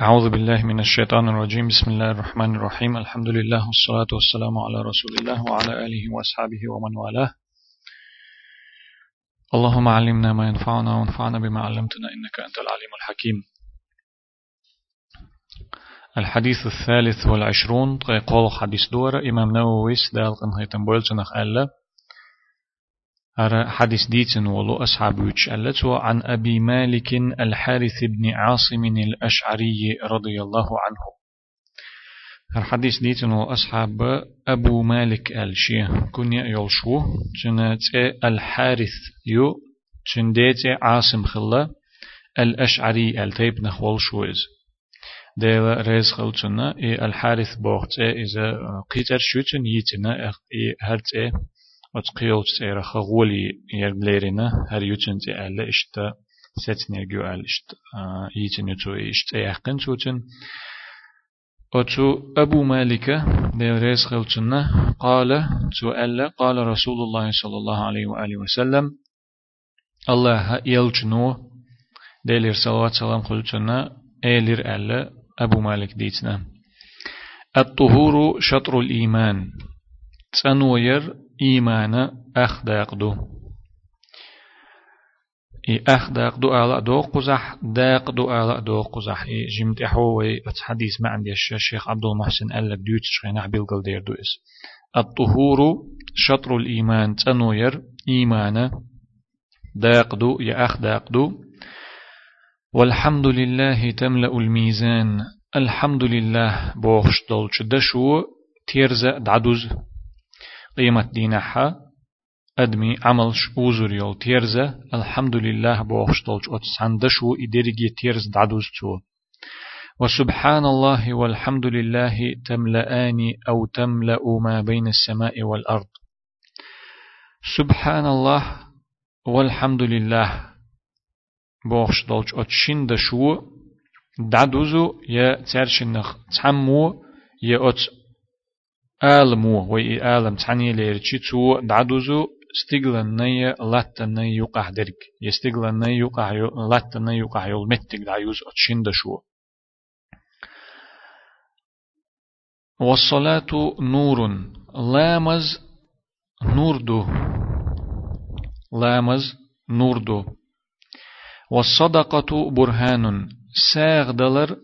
أعوذ بالله من الشيطان الرجيم. بسم الله الرحمن الرحيم. الحمد لله والصلاة والسلام على رسول الله وعلى آله وأصحابه ومن والاه. اللهم علمنا ما ينفعنا وانفعنا بما علمتنا إنك أنت العليم الحكيم. الحديث الثالث والعشرون قول حديث دورة إمام نووي سدال قنهيتن بولتنخ ألا. حديث ديتن ولو أصحاب وتش عن أبي مالك الحارث بن عاصم الأشعري رضي الله عنه. الحديث ديتن أصحاب أبو مالك الشي كنيا يلشو جنات الحارث يو جنديت عاصم خلا الأشعري التيب نخول شويز ديلا ريز خلتنا الحارث بوخت إذا قيتر شوتن يتنا هرت أتقيل تسير خغولي يربليرنا هر يوتن تألا إشتا ستنير جو أل إشت يتن يتو إشت يحقن توتن أتو أبو مالك ديريس خلتنا قال تو ألا قال رسول الله صلى الله عليه وآله وسلم الله يلجنو ديلير صلوات سلام خلتنا إيلير ألا أبو مالك ديتنا الطهور شطر الإيمان تنوير إيمان أخداقدو. إي أخداقدو على دو قزح داقدو على دو قزح. إي جمت أحوي حديث ما عندي الشيخ عبد المحسن لك ديوت شخين أحبيل قل دير دو إس الطهور شطر الإيمان تنوير إيمان داقدو يا أخداقدو. والحمد لله تملأ الميزان. الحمد لله بوخش دولش دشو تيرزا دعدوز. قيمة دينها أدمي عملش أوزر يول تيرزة الحمد لله بوخشتولج أتسعندشو إدرجي تيرز دعدوز تو وسبحان الله والحمد لله تملأان أو تملأ ما بين السماء والأرض. سبحان الله والحمد لله بوخشتولج أتشندشو دعدوزو يا ترشنخ تعمو يا أت آلمو وي آلم تعني ليرشي تو دعدوزو استقلن نية لاتن نية يقع درك يستقلن نية يقع لاتن نية يقع يول متك دعيوز أتشين دشو. والصلاة نور. لامز نور دو لامز نور دو والصدقة برهان. ساغ دلر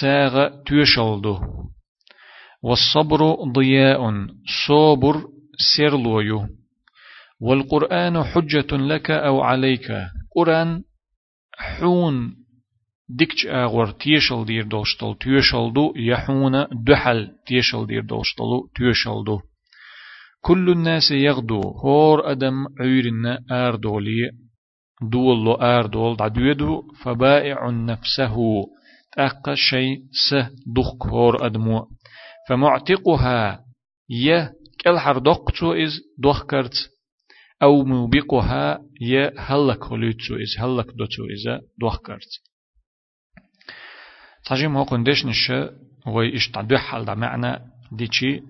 ساغ تيشل والصبر ضياء صبر سيرلويو والقرآن حجة لك أو عليك. قرآن حون ديكش آغور تيشل دير دوشتل تيشل دو يحون دحل تيشل دير دوشتل تيشل دو. كل الناس يغدو هور أدم عيرنا آردولي دول آردول دعدويدو فبائع نفسه. تأقى شيء سه دخ هور أدمو. فمعتقها ي كل حردقتو إز دوخكرت أو موبقها ي هلك هلوتو إز هلك دوتو إز دوخكرت تجيم هو قندش نشا وي اشتعدو حال دا معنى ديشي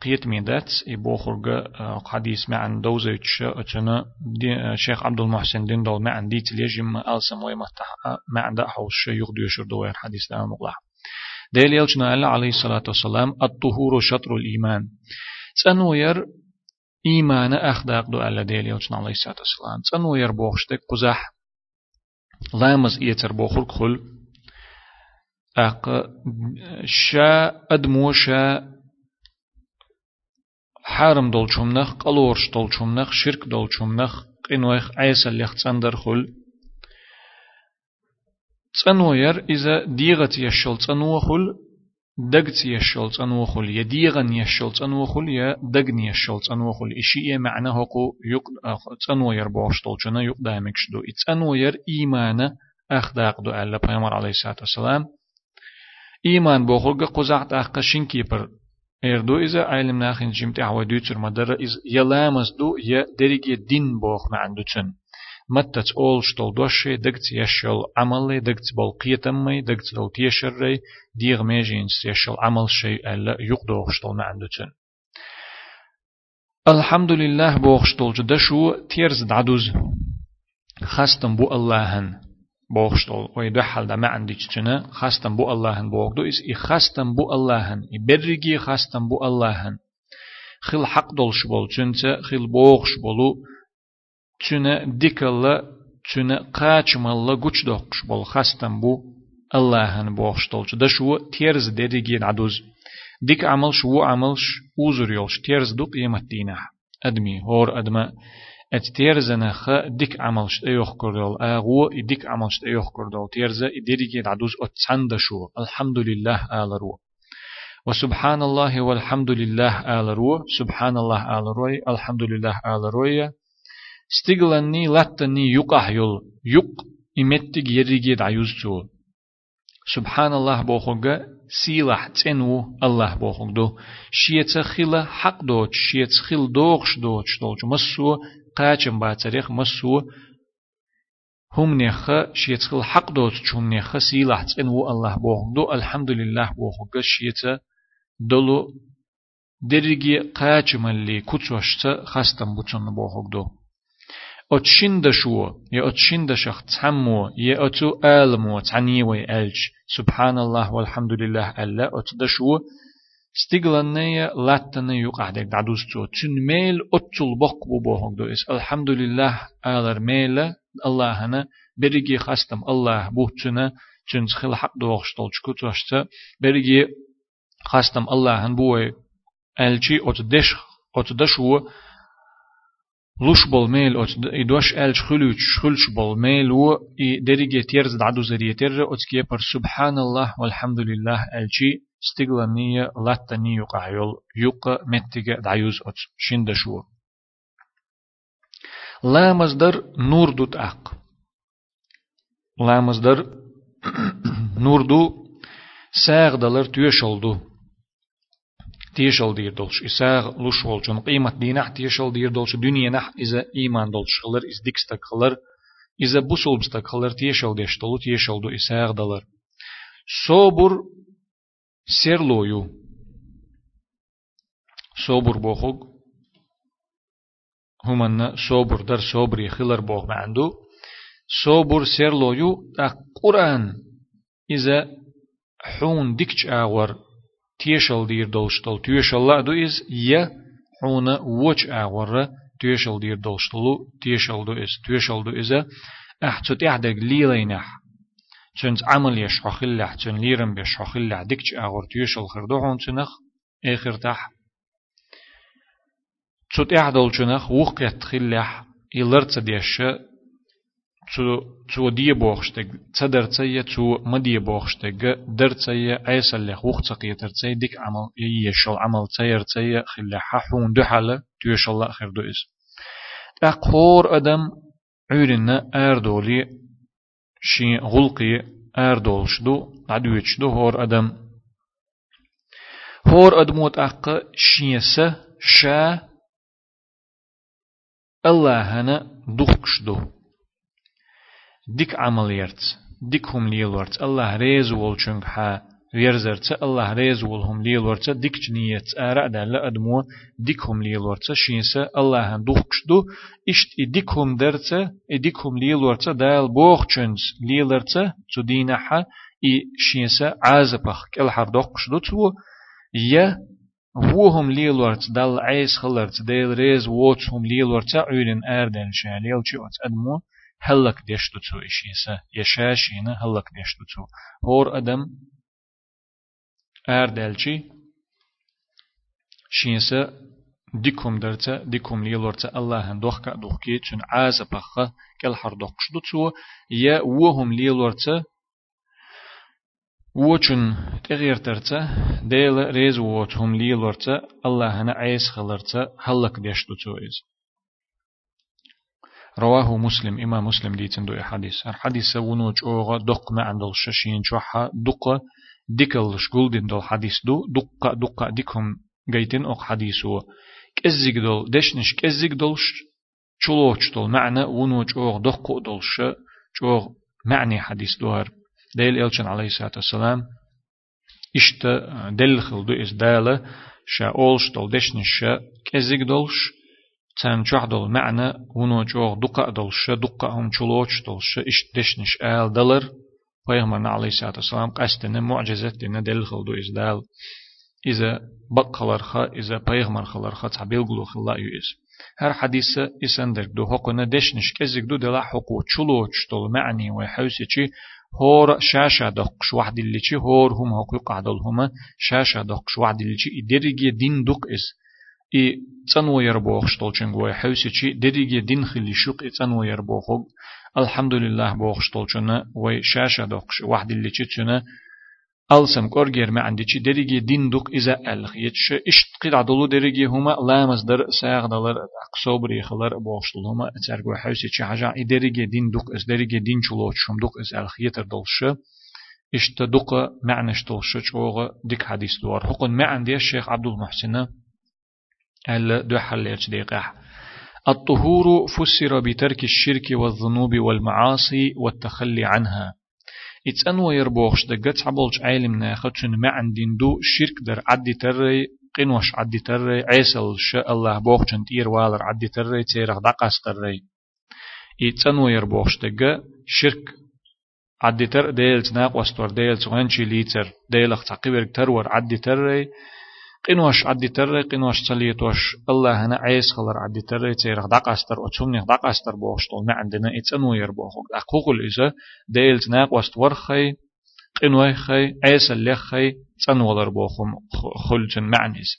قيت ميدات إبو خرج حديث معن دوزيتش أتنا شيخ عبد المحسن دين دول معن ديت ليجم ألسم ويمتح معن دا حوش يغدو يشر دوير حديث دا مقلع ديل يلجنا الله عليه الصلاة والسلام الطهور شطر الإيمان. تنوير إيمان أخداق دو الله ديل يلجنا عليه الصلاة والسلام. تنوير بوخشتك قزح لامز إيتر بوخر كل أق شا أدمو شا حارم دول شمنخ قلورش دول شمنخ شرك دول شمنخ قنوخ عيسى اللي خل. تصنوير إذا ديغت يشل تصنوخل دقت يشل تصنوخل يا ديغن يشل تصنوخل يا دقن يشل تصنوخل إشي معنى هقو يق تصنوير بوشتل جنا يق دامك شدو تصنوير إيمان أخداق دو ألا بيامر عليه الصلاة والسلام إيمان بوخلق قزعت أخشين كيبر إردو إذا علم ناخن جمت أعوى دوتر مدر إذ يلامز دو يا درجة دين بوخ معندوتن متت أول شتول دوشي دقت يشل عملي دقت بول قيتمي دقت دول تيشري ديغ ميجين يشل عمل شيء ألا يقدو شتول معندوتن الحمد لله بوخ شتول جدشو تيرز دعدوز. خستم بو اللهن بوخشتول ويدحل دا ما عندي تشنا خاستم بو اللهن بوغدو إس إي خاستم بو اللهن إي برقي خاستم بو اللهن. خل حق دولش بول چنت خل بوغش بولو چنا ديكلا چنا قاچمالله گوچ دوقش بول خاستم بو اللهن بوغشتول دا شو تيرز دريجي عدوز. ديك عمل شو عملش اوزر يولش تيرز دو قيمة دينه أدمي هور أدمه ات تيرزنا خ ديك عملش ايوخ كردول اغو ديك عملش ايوخ كردول تيرزا ديريجي العدوز اتسند شو الحمد لله آل رو وسبحان الله والحمد لله آل رو سبحان الله آل روي الحمد لله آل روي استغلني لاتني يقح يل يق إمتك يريجي دعيوز سبحان الله بوخوغا سيلح تنو الله بوخوغدو شيت خيلا حق دوت شيت خيل دوغش دوتش دوتش مسو قاچم باتريخ مسو هم نخ شيتخل حق دوت چوم نخ سيلح تنو الله بوخدو الحمد لله بوخغ شيت دلو درجي قاچم اللي كوتشت خستم بوچن بوخغدو أتشند شو؟ يا أتشند شخ تحمو يا أتو آلمو تعنيوي ألج. سبحان الله والحمد لله ألا أتدشو ستيغلانيا لاتنا يقعدك دعدوستو تن ميل أتل بق بوهوك دو إس الحمد لله آلر ميل الله هنا. بريجي خاستم الله بوهتنا تن خل حق دو وغشتل چكوت وشتا بريجي خاستم الله هن بوه ألشي أتدش أتدشو. لوش بول ميل أت إدوش ألش خلوش خلش بول ميل و إي درجة تيرز دعدو زرية تر أتكي بر سبحان الله والحمد لله ألشي ستيغلانية لاتني يقع يول يقع متجة دعيوز أت شندشو لا مصدر نور دوت أق لا مصدر نور دو ساغ دلر تيشل تيشل دير دولش إساغ لوش ولجون قيمة دينح تيشل دير دولش دنيا نح إذا إيمان دولش خلر إز ديكستك خلر إذا بوسولبستك خلر تيشل ديشتلو تيشل دو إساغ دلر صبر سيرلويو صبر بوخوغ همنا صبر در صبر خلر بوغ معندو صبر سيرلويو تا قرآن إذا حون ديكش آور تيشل دير دوشتل تيشل لا دو إز يا حون وچ آور تيشل دير دوشتلو تيشل دو إز تيشل دو إذا أحتو تحدق ليلينح چنز عمل يش حخلح چن ليرم بيش حخلح ديكش أغور تيشل خردوحون چنخ آخر تح تسوت اعدل چنخ وقت خلح يلرت ديش تسو دي بوخشتك تصدر تسيا تسو در تسيا ايسل لخ وقت قيتر تسيا ديك عمل يشل عمل تسير تسيا خلح حون دحل تيشل الله خردو إس. أقور أدم عيرنا أردولي شي غلقي أردولش دو عدويتش دو هور أدم. هور أدموت أق شيسة شا الله هنا دخش دو ديك عمليرت ديك هم ليلورت الله ريز والشنك حا ويرزرت الله ريز ولهم ليل ورت ديك جنيت آراء دا لأدمو ديك هم ليل ورت شينسا الله دوخش دو اشت ديك هم درت ديك هم ليل ورت دال بوخ چنس ليل ورت تو دينحا اي شينسا عازبخ كل حر دوخش دو تو يا وهم ليل ورت دال عيس خلرت ديل ريز ووت هم ليل ورت عيرن آردن شاليل چي أدمو هلك ديشتو تو إشيسا يشاشينا هلك ديشتو تو هور أدم أردلشي شينسا ديكم درتا ديكم ليلورتا الله دوخكا دوخكي تون عازا بخا كل حر دوخش دوتسو يا وهم ليلورتا وچن تغير ترتا ديل ريز ووتهم ليلورتا الله هنا عيس خلرتا هلك ديش دوتسو إز. رواه مسلم إمام مسلم ديتن دو حديث. الحديث ونوج أوغا دق ما عند الششين شوحا دق ديكل شغولدين دول حديث دو دقة دقة ديكم جيتين أق حديثو كزيك دول دشنش كزيك دولش شلوش دول معنى ونوج أوغ دقة دولش شوغ معني حديث دوار. ديل إلشن عليه الصلاة والسلام إشت دل خلدو إز دالة شا أولش دول دشنش كزيك دولش تان جعدل معنى ونو جوغ دقا دلش دقا هم چلوچ دلش إش دشنش آل دلر. پیغمبر علیه الصلاة والسلام قصدنا معجزة لنا دل خلدو إز دال إذا بقلر خا إذا پیغمبر خلر خا تعبيل قلو خلا يوز هر حديث إسندر دو حقنا دشنش كزيك دو دلا حقو چلوچ دل معني وحوسي چي هور شاشة دقش واحد اللي هور هم حقو قعدل هما شاشة دقش واحد اللي چي دين دق إس شوق إي تنو يربوخ الحمد لله بوخ شتولچن وي شاشة دقش واحد اللي چي تشنا ألسم كورجير ما عندي شي دريجي دين دوك إذا ألخ يتش إشت قيد عدلو دريجي هما لامز در ساغ دلر أقصوبري خلر بوشتل هما أترجو حوسي شي حاجة دريجي دين دوك إز دريجي دين شلوت شم دوك إز ألخ يتر دلش إشت دوك معنى شتلش شوغ ديك حديث دوار حقن ما عندي الشيخ عبد المحسن حليت دقيقة. الطهور فسر بترك الشرك والذنوب والمعاصي والتخلي عنها. إتسأن ويربوخش دقت عبولش عالم ناخدشن ما عندين دو شرك در عدي تري قنوش عدي تري عيسل شاء الله بوخشن تير والر عدي تري تيرغ دقاس تري إتسأن ويربوخش دقا شرك عدي تر ديلت ناق وستور ديلت غنشي ليتر ديلخ تقيبرك ترور عدي تري قنوش عدي تري قنوش تليتوش الله هنا عيس خلر عدي تري تيرغ دقاستر وتسمني دقاستر بوشتول ما عندنا اتسنو يربوخوك أقوقل إذا ديلت ناق وست ورخي قنوي خي عيس اللخي تسنو ولر بوخم خلجن معنيز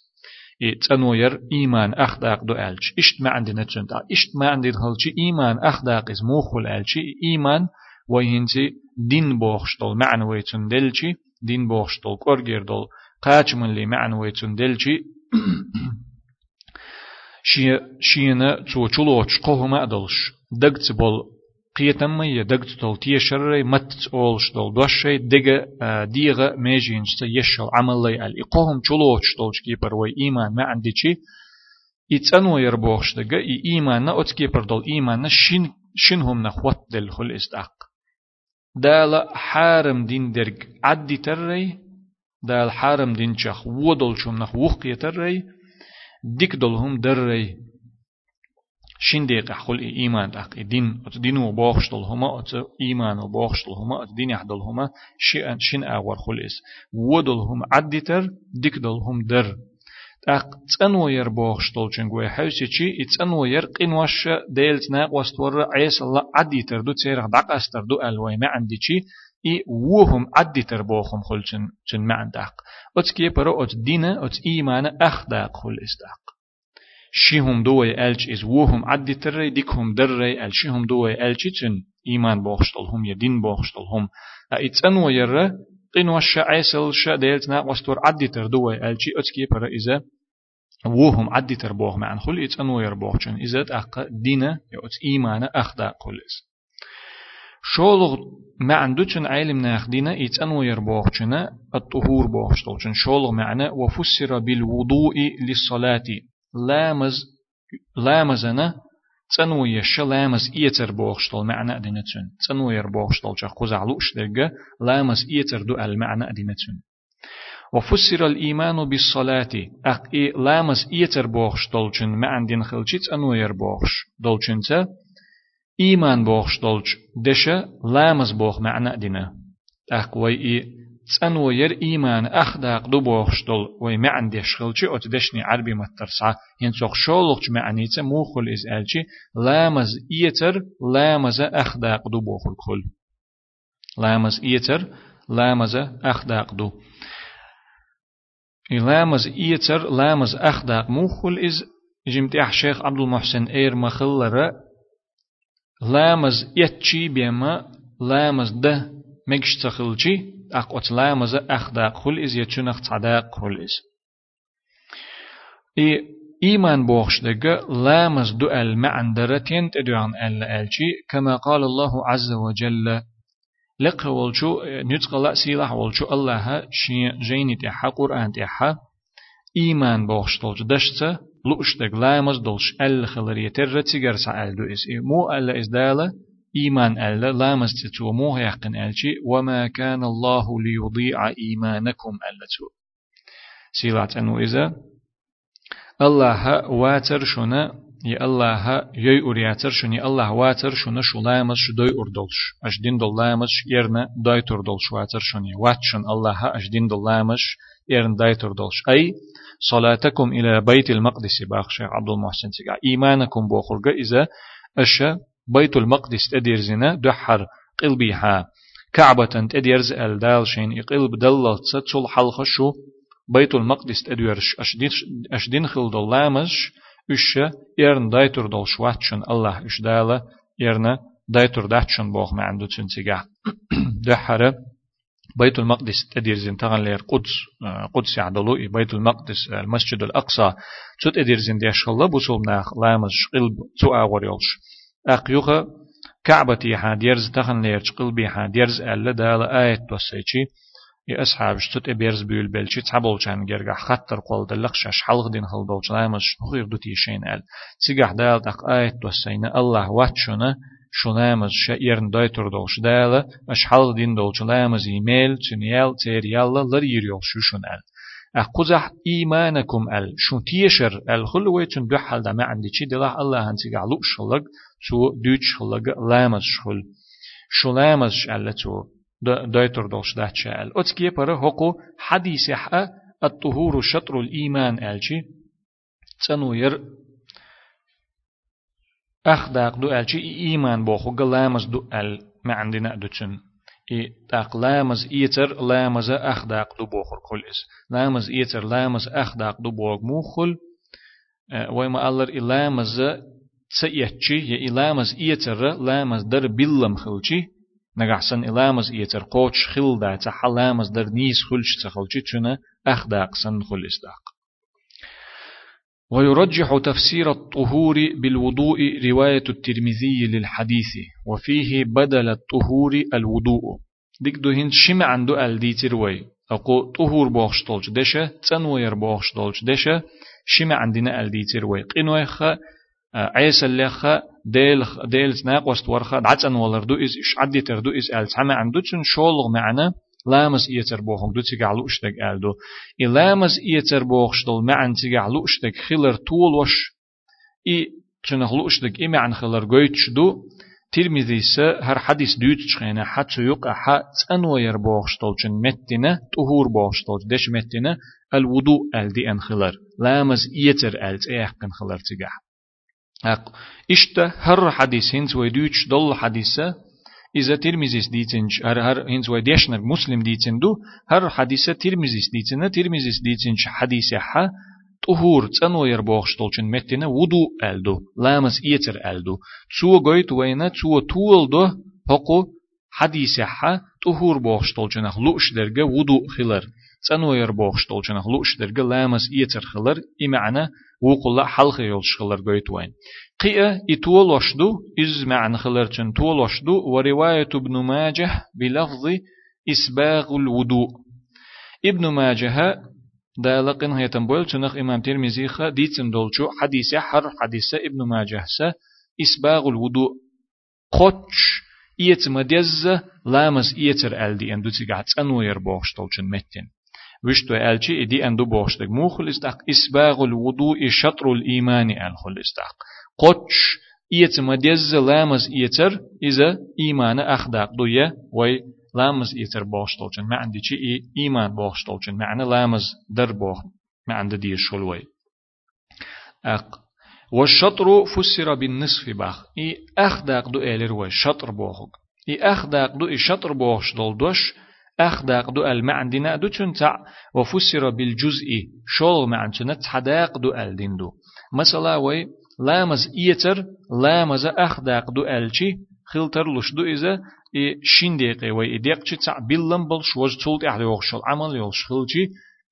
تسنو ير إيمان أخداق دو ألش إشت ما عندنا تسنتا إشت ما عندنا خلشي إيمان أخداق إز موخل ألشي إيمان وينزي دين بوخشتول معنى ويتن دلشي دين بوخشتول كورجير دول قاچ من لي معنى ويتون دلجي شي شينا تو چلوچ قوهما ادلش دغت بول قيتم يا دغت تول تيشر مت اولش دول دوشي دغه ديغه ميجين ست يشل عمل لي ال. إقوهم چلوچ دولچ كي پروي إيمان ما عندي چي. يتسنو يربوخش دغه إي إيمان نا اوتكي پر دول إيمان شين شنهم نخوت دل خل إستاق. دال حارم دين درج عدي تري دال حارم دين شخ ودل شم نخ وخ يتري ديك دلهم دري شين ديق حقول إيمان دق دين أت دين وباخش دلهما أت إيمان وباخش دلهما أت دين يحدلهما شين شين أور خلص ودلهم عدتر ديك دلهم در أق تنوير باخش دلشن جوي حوسي شي تنوير قنوش ديلت ناق واستور عيس الله عدتر دو تسير دق أستر دو ألوي ما عندي شي إي وهم عدي تربوخم خلشن شن معن داق أتكي برو أت دينا أت إيمان أخ داق خل إستاق شيهم دوي ألش إز وهم عدي تري ديكهم دري ألشيهم دوي ألشي شن إيمان بوخشتلهم يدين بوخشتلهم أتسن ويرى قين وش عيسل شا ديلتنا وستور عدي تر دوي ألشي أتكي برو إذا وهم عدي تربوخ معن خل إتسن ويربوخ شن إذا أق دينا يأت إيمان أخ داق خل إز شولغ ما عندوشن علم ناخدينا يتأنو يربوخشنا الطهور بوخشتولشن شولغ معنى وفسر بالوضوء للصلاة لامز لامزنا تنو يش لامز إيتر بوخشتول معنى أدينتشن تنو يربوخشتول شخ قزعلوش درجة لامز إيتر دو المعنى أدينتشن وفسر الإيمان بالصلاة أقي لامز إيتر بوخشتولشن ما عندين خلشيت أنو يربوخش دولشن إيمان بوخش دولش دشة لامز بوخ معنى دينا. أقوي إي تسأن وير إيمان أخداق دو بوخش دول وي معن ديش خلشي أو تدشني عربي مترسع ينسوخ شولوخش معنيته موخل إز ألشي لامز إيتر لامز أخداق دو بوخ الكل لامز إيتر لامز أخداق دو. لامز إيتر لامز أخداق موخل إز جمتي شيخ عبد المحسن إير مخلرة لامز يتشي بيما لامز ده مكش تخلشي أقوت لامز أخداق خل إز يتشنخ تعداق خل إز إي إيمان بوخش دقة لامز دو المعندرتين تدعان ألا ألشي كما قال الله عز وجل لقه والشو نتقل سيلاح والشو الله شي جيني تحا قرآن تحا إيمان بوخش تلج لوشتك لامز دولش أل خلرية ترتيجر سأل دو إس مو أل إس دالة إيمان أل لامز تتو. مو يقن ألشي وما كان الله ليضيع إيمانكم أل تو سيلات أنو إذا الله واتر شنا يا الله يي أورياتر شني الله واتر شنو شو لامس شو دوي أردلش أش دين دول لامس يرنا داي تردلش واتر شني واتشن الله أش دين دول لامس يرن داي تردلش أي صلاتكم إلى بيت المقدس. باخ عبد المحسن تيجا إيمانكم بوخرج إذا أش بيت المقدس تدير زنا دحر قلبيها. كعبة تدير زأل دال شين يقلب دلل تسل حلقة شو بيت المقدس تديرش أشدين خل دلامش إش يرن دايتر دول شواتشن. الله إش دالة يرن دايتر داتشن بوخ ما عنده تنسيقا دحر بيت المقدس تدير زين تغن لير قدس قدس يعدلو بيت المقدس المسجد الأقصى. تut ادير زين ديش الله بوصل ناخ لامز قلب تو اغور يولش اقيوغا كعبتي ها ديرز تغن لير قلبي ها ديرز ألا دال آية توسيچي يا أصحاب شتوت إبيرز بيول بلشي تعبول كان جرجع خطر قول دلقش أش حلق دين خل دولش لامز نخير دوتي شين أل. تيجح دال تق آية توسينا الله واتشنا شنامز شئيرن دايتر دولش دالا أش حلق دين دولش لامز إيميل تنيال تيريالا لريريول شو شنال أقزح إيمانكم ال شو تيشر ال خلو ويتن دوحل دا ما عندي چي دلح الله هنسيق علوك شلق تو دوش شلق لامز شل شو لامز شل تو دايتر دوش دا شل أتكي پر حقو حديث الطهور شطر الإيمان الجي تنوير أخداق دو الجي إيمان بوخو لامز دو ال ما عندنا دوتن إي تاق لامز إيتر لامز أخداق دو بوخر كل إس لامز إيتر لامز أخداق دو بوغ موخل ويما ألر إلامز تسيتشي يا إلامز إيتر لامز در بلم خلشي نجحسن إلامز إيتر قوش خل دا تحلامز در نيس خلش تخلشي تشنا أخداق سن خل إسداق ويرجح تفسير الطهور بالوضوء رواية الترمذي للحديث وفيه بدل الطهور الوضوء. ديك دو هند شمع عندو ألدي تروي. أقو طهور بوخشتولج دشة تنوير بوخشتولج دشة شمع عندنا ألدي تروي. قنوي خ عيسى اللي خ ديل ديل ناق وست ورخ دعتن ولردو إز إش عدي تردو إز أل تحمى عندو تشن شولغ معنا. لامز إيتر بوخم دو تيجعلو اشتك ألدو إي لامز إيتر بوخشتل معن تيجعلو اشتك خلر طول وش إي تنخلو اشتك إي معن خلر قويتش دو ترمذي س هر حديث دوت شخينا حتى يقع حت أنوير بوخشتل چن متنا طهور بوخشتل دش متنا الوضوء ألدي أن خلر لامز إيتر ألت إيحقن خلر تيجع أق إشتا هر حديث هنز ويدوش دل حديثة إذا ترمزيس ديتنج هر هر هنز وديشنر مسلم ديتندو هر حديثة ترمزيس ديتنا ترمزيس ديتنج حديثة ح طهور تنو يربوخش تولچن متنا ودو ألدو لامس إيتر ألدو تسو قويت وينا تسو طول دو حقو حديثة ح طهور بوخش تولچن لوش درجة ودو خلر تنو يربوخش تولچن لوش درجة لامس إيتر خلر إمعنا وقل حلقة يولش خلر قويت وين قيئة إتول وشدو إز معنى خلرچن تول وشدو ورواية ابن ماجه بلفظ إسباغ الوضوء ابن ماجه دالقن هي تنبول تنخ إمام ترمزي خ ديتن دولشو حديث حر حديث ابن ماجه س إسباغ الوضوء قوتش إيت مديز لامز إيتر ألدي أندو تيغات أنوير بوغش تولشن متن وشتو ألشي إدي أندو بوغشتك موخل استاق إسباغ الوضوء شطر الإيمان ألخل استاق قوتش إيت مديز لامز إيتر إذا إيمان أخداق. دوية وي لامز إيتر بوغشتولشن ما عندي شيء إيمان بوغشتولشن معنى لامز در بوغ ما عندي دي شلوي أق. والشطر فسر بالنصف باخ. إي أخداق دو إلر والشطر بوغ إي أخداق دو إي شطر بوغشتول دوش. أخداق دو المعندنا دو تنتع وفسر بالجزء شول معندنا تحداق دو الدين دو. مثلا وي لامز إيتر لامز أخداق دو ألشي خلتر لش دو إذا شين دقيقة وي إديق تع بلم بلش وج تولت أحد يوخشل عمل يوخشلشي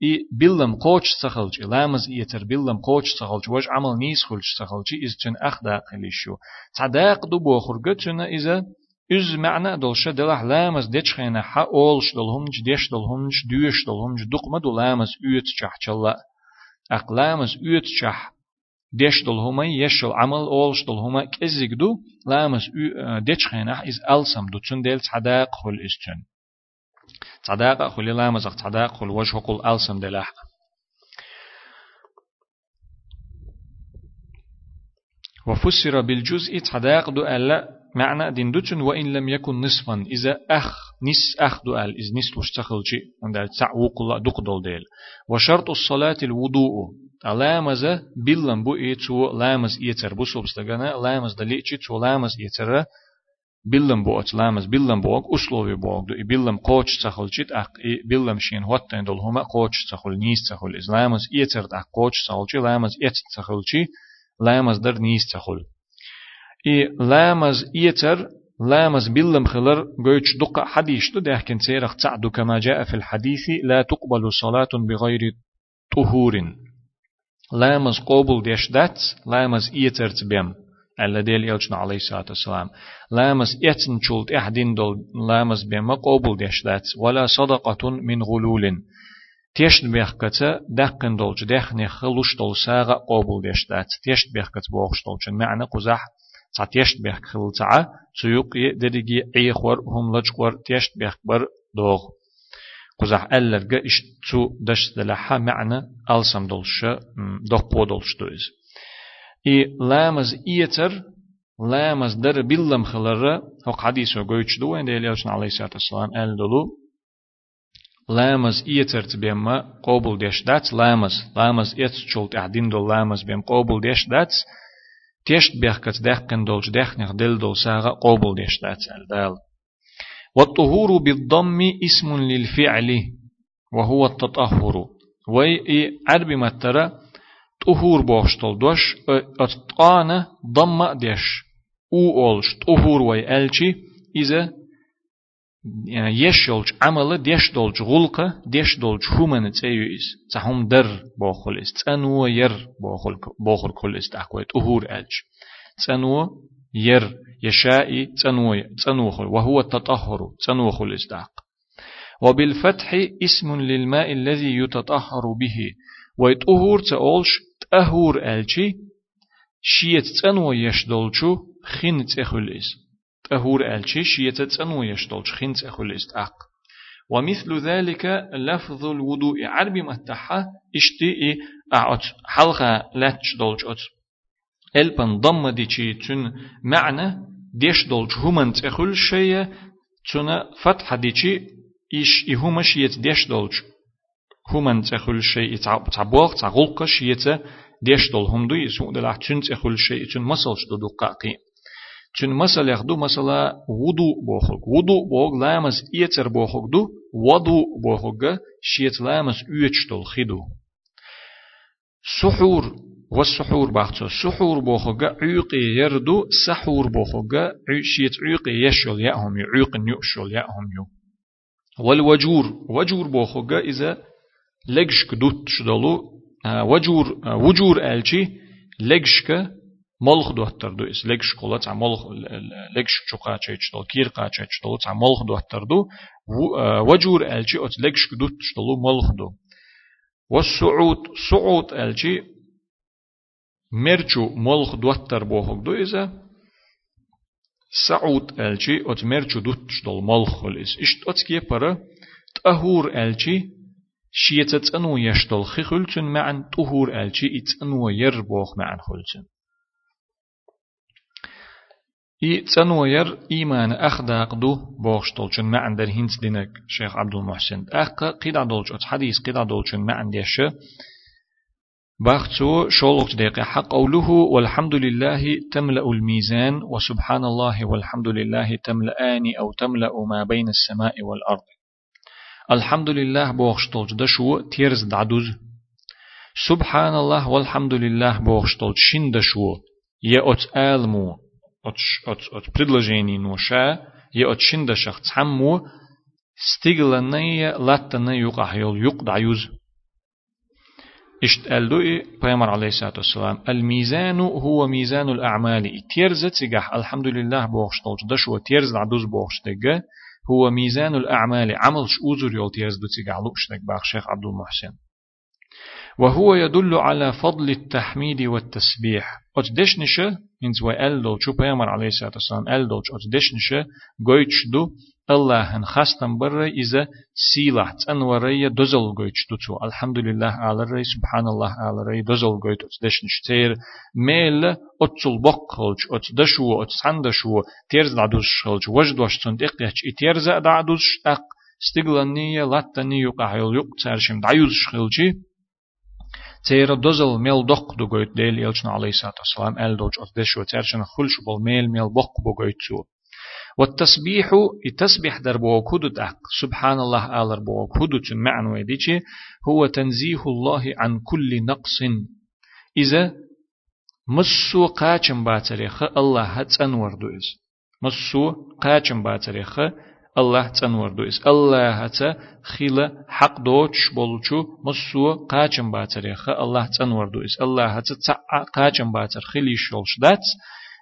إي بلم قوش سخلش لامز إيتر بلم قوش سخلش وج عمل نيس خلش سخلش إذ تن أخداق ليشو تعداق دو بوخر قتنا إذا إز معنى دلش دلح لامز ديش خينا حا أولش دلهمج ديش دلهمج دوش دلهمج دقمة دو لامز أوت شح چلا أقلامز أوت شح ديش دل هما يشل عمل أولش دل هما كزيك دو لامس ديش خينح إز ألسم دو تشن ديل تعداق خل إز تشن تعداق خل لامس تعداق خل وجه قل ألسم دلح وفسر بالجزء تحداق دو ألا معنى دين دوتن وإن لم يكن نصفا. إذا أخ نس أخ دو أل إذ نس لش تخلشي عند تع وقل دقدل ديل. وشرط الصلاة الوضوء. لامز بلن بو إيتو لامز إيتر بو سوبستغانا لامز دليتشي تو لامز إيتر بلن بو أت لامز بلن بو أك أسلوبي بو أك. دو بلن قوش تخلشيت أق بلن شين هوتن دول هما قوش تخل نيس تخل. إذ لامز إيتر أق قوش تخلشي لامز إيت تخلشي لامز در نيس تخل. إي لامز إيتر لامز بلم خلر قويتش دقة حديث دو دهكن سيرخ تعدو كما جاء في الحديث لا تقبل صلاة بغير طهور. لامز قبول ديش دات لامز إيتر تبيم ألا ديل يلجنا عليه الصلاة والسلام. لامز إتن شلت إحدين دول لامز بيما قبول ديش دات ولا صدقة من غلول. تيشت بيخكتا دقن دولج دخن خلوش دول ساغا قبول ديش دات. تيشت بيخكت بوغش دولج معنى قزح تا تيشت بيخ خل تعا سيوق يدرجي عيخور هم لجقور تيشت بيخ بر دوغ قزح ألرجا إش تو دش دلحا معنى ألسم دولش دوغ بو دولش دوز إي لامز إيتر لامز در بلم خلر هو حديثه قويتش دو عند إليوشن عليه الصلاة والسلام أل دولو لامز إيتر تبيما قبول ديش دات لامز لامز إيت شولت أعدين دول لامز بيم قبول ديش دات تيشت بيحكت دهقن دولج دهقنخ دل دول ساغا قبول ديش دات دال والطهور بالضم اسم للفعل وهو التطهر. وي عربي مترى طهور بوشتل دوش اتقانا ضم ديش أو اولش طهور وي الچي إذا عمل ديش دولج غلقة ديش دولج همان تسيويس تهم در باخل است تنو ير باخل باخل كل است أحكويت أهور ألج تنو ير يشائي تنو تنو خل وهو التطهر تنو خل استحق وبالفتح اسم للماء الذي يتطهر به. ويتأهور تأولش تأهور ألجي شيت تنو يشدولشو خين تأخل است أهور ألشيش يتتسنو يشتولش خنت أخو الاستعق ومثل ذلك لفظ الوضوء عربي متحة اشتئي أعط حلقة لاتش دولج أت ألبن ضم ديشي تن معنى ديش دولج همان تأخل شيء تن فتح ديشي إيش إهمش يت ديش دولج همان تأخل شيء تعبوغ تعغلق شيء ديش دول هم دو يسوء دلع تن تأخل شيء تن مسلش دو دقاقين چون مثلا يخدو مثلا وضو بوخوك وضو بوغ لامز إيتر بوخوك دو وضو بوخوك شيت لامز إيتشتول خدو سحور والسحور باختو سحور بوخوك عيقي يردو سحور بوخوك شيت عيقي يشول يأهم عيق يؤشول يأهم يو والوجور وجور بوخوك إذا لجشك دوت شدلو وجور وجور ألشي لجشك ملخ دوتر دو اس لكش قولا تع ملخ لكش چوقا چيچتل كير قا چيچتل تع ملخ دوتر دو وجور الچي ات لكش دوت شتلو ملخ دو والسعود سعود الچي مرچو ملخ دوتر بوخك دو إذا سعود الچي ات مرچو دوت شتل ملخ الإس اشت ات كي برا تأهور الچي شيتت أنو يشتل خخلتن معن طهور الچي ات أنو يربوخ معن خلتن إي تنوير إيمان أخداق دو بوغشتولشن ما عند الهنس دينك شيخ عبد المحسن. أخ قيدا دولش حديث قيدا دولشن ما عنديش باختو شولوك دقيقة حق قوله والحمد لله تملأ الميزان وسبحان الله والحمد لله تملأان أو تملأ ما بين السماء والأرض. الحمد لله بوغشتولش دشو تيرز دعدوز. سبحان الله والحمد لله بوغشتولش شين دشو يأت آلمو. от, от, от предложений ноша je от шиндашах цамму стигланная латтана юqah yol yuq dayuz اشت الدوئي بيامر عليه الصلاة والسلام الميزان هو ميزان الأعمال تيرز تيجح الحمد لله بوخش طولش دش وتيرز عدوز بوخش تيجا هو ميزان الأعمال عمل شؤذر يول تيرز دو تيجح لوش تيج باخ شيخ عبد المحسن وهو يدل على فضل التحميد والتسبيح أتدشنش إنز وأل دول شو بيامر عليه الصلاة والسلام أل دول أتدشنش قويتش دو الله هن خاستم بر إذا سيلة تنوري دزل قويت دوتو الحمد لله على الري سبحان الله على الري دزل قويت دش نشتير ميل أتصل بقلج أتدشو أتسندشو تيرز دعدوش خلج وجد وشتن دقيقش إتيرز دعدوش أق استقلانية لاتني يقع يق ترشم دعيوز خلجي تيرا دوزل ميل دق دو قويت ديل يلشن عليه الصلاة والسلام أل دوج أتدشو ترشن خلش بول ميل ميل بق بو قويت والتسبيح التسبيح در بوكودو تحق سبحان الله آلر بوكودو معنى ويديشي هو تنزيه الله عن كل نقص إذا مسو قاچم باتريخ الله هتسن وردو إز مسو قاچم باتريخ الله هتسن وردو إز الله هتا خيلة حق دوش بولچو مسو قاچم باتريخ الله هتسن وردو إز الله هتا تسعى قاچم باتر خيلي شولش داتس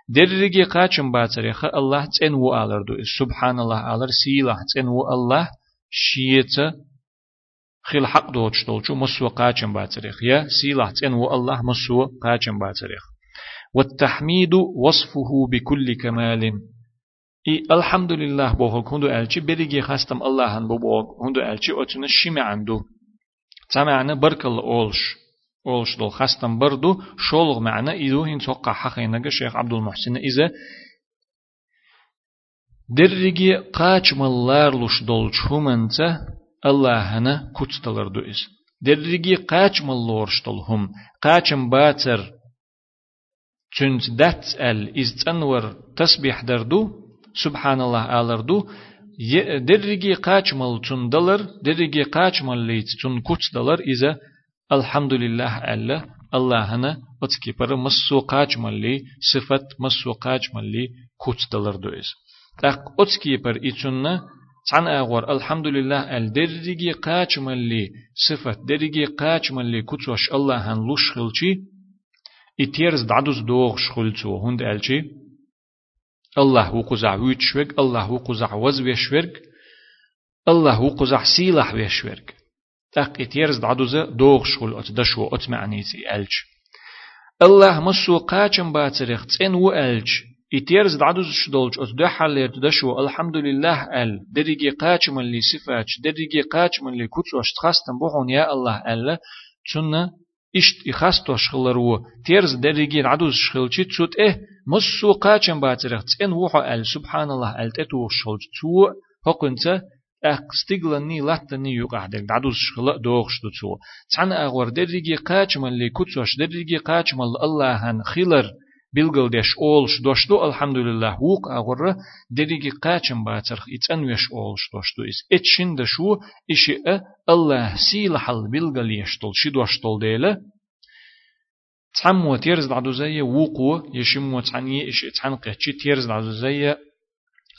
درجي قاچم باتريخ الله تن و آلر دو سبحان الله آلر سيلا تن و الله شيت خيل حق دوچ دولچو مسو قاچم باتريخ يا سيلا تن و الله مسو قاچم باتريخ والتحميد وصفه بكل كمال. إي الحمد لله بوهل كندو ألچي بريجي خاستم الله هن بو كندو ألچي أتنا شمع عنده تمعنا برك الله أولش أولش دول خستم بردو شولغ معنا إذو هين توقع حقينة شيخ عبد المحسن إذا درجي قاچ ملار لش دول شومنت الله هنا كتستلر دو إز درجي قاچ ملورش دول هم قاچم باتر چونت دات ال إز تنور تسبيح دردو قاچ مل چون دلر درجي قاچ مل ليت چون كتس دلر إذا الحمد لله ألا الله هنا أتكي بر مسوقاج ملي صفت مسوقاج ملي كوت دلر دويس تاق أتكي بر إتشنا عن أغور الحمد لله ال درجي قاج ملي صفت درجي قاج ملي كوتوش الله هن لوش خلشي إتيرز دعدوز دوغ شخلتو هند ألشي الله وقزع ويتشوك الله وقزع وزويشورك الله وقزع سيلح ويشورك تاق اتيرز دعدوزة دوغ شغل ات دشو ات معنيتي ألج الله مسو قاچم باتريخ تسين و ألج اتيرز دعدوز شدولج ات دحلير دشو الحمد لله ال دريجي قاچم اللي صفاتش دريجي قاچم اللي كوتش تخستم بوغون يا الله ألا تسنة إشت إخاستو شخلرو تيرز دريجي عدوز شخلشي تسوت إيه مسو قاچم باتريخ تسين وحو أل سبحان الله أل تتو شخلج تو هقنت أقستقلني لاتني يقعدك دعدوس شخلا دوغش دوتسو تسعن أغور درجي قاچمل لي كتسوش درجي قاچمل الله هن خيلر. بلغل ديش أولش دوشتو الحمد لله. ووق أغور درجي قاچم باترخ إتن ويش أولش دوشتو إس إتشن دشو. إشي الله سيل بلغل يشتل. شي دوشتل ديلة. تعمو تيرز دعدو زي وقو يشمو تعني إشي تعني قيتشي تيرز دعدو زي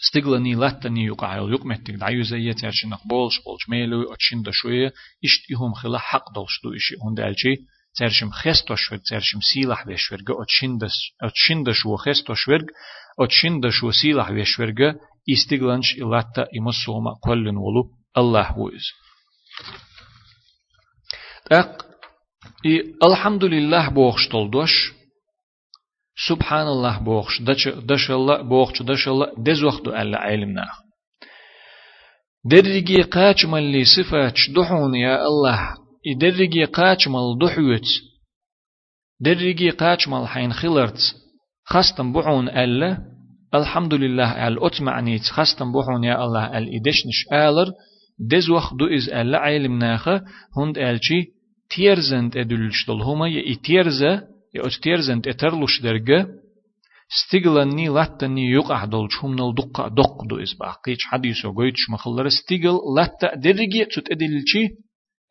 استقلني لاتني يقعيل يقمتك دعيو زي ترشنق بولش بولش ميلو أتشين دا شوية اشتيهم خلا حق دولش دو إشي هون دالشي ترشم خستو شورج ترشم سيلح بيشورج أتشين دا أتشين دا شو خستو شورج أتشين دا شو سيلح بيشورج استقلنش إلاتا إمسوما كلن ولو الله تاق الحمد И алхамдулиллах бохш толдош. Субханаллах бохш. Дашалла бохш. Дашалла дезохду алла айлимнах. Дерриги качмалли сифач духун я Аллах. И дерриги качмал духует. Дерриги качмал хайн хиларт. Хастам бухун алла. Алхамдулиллах ал отмаанит. Хастам бухун я Аллах ал идешниш алар. Дез вахду из алла айлимнаха. Хунд алчи. تيرزند أدلشتل هما يتيرزه يا أتيرزن تترلوش درجة ستيغلني لاتني يقع دول شومنل دقة دق دو إسباق قيش حديثو قويتش مخلر ستيغل لاتا درجة تتأدلشي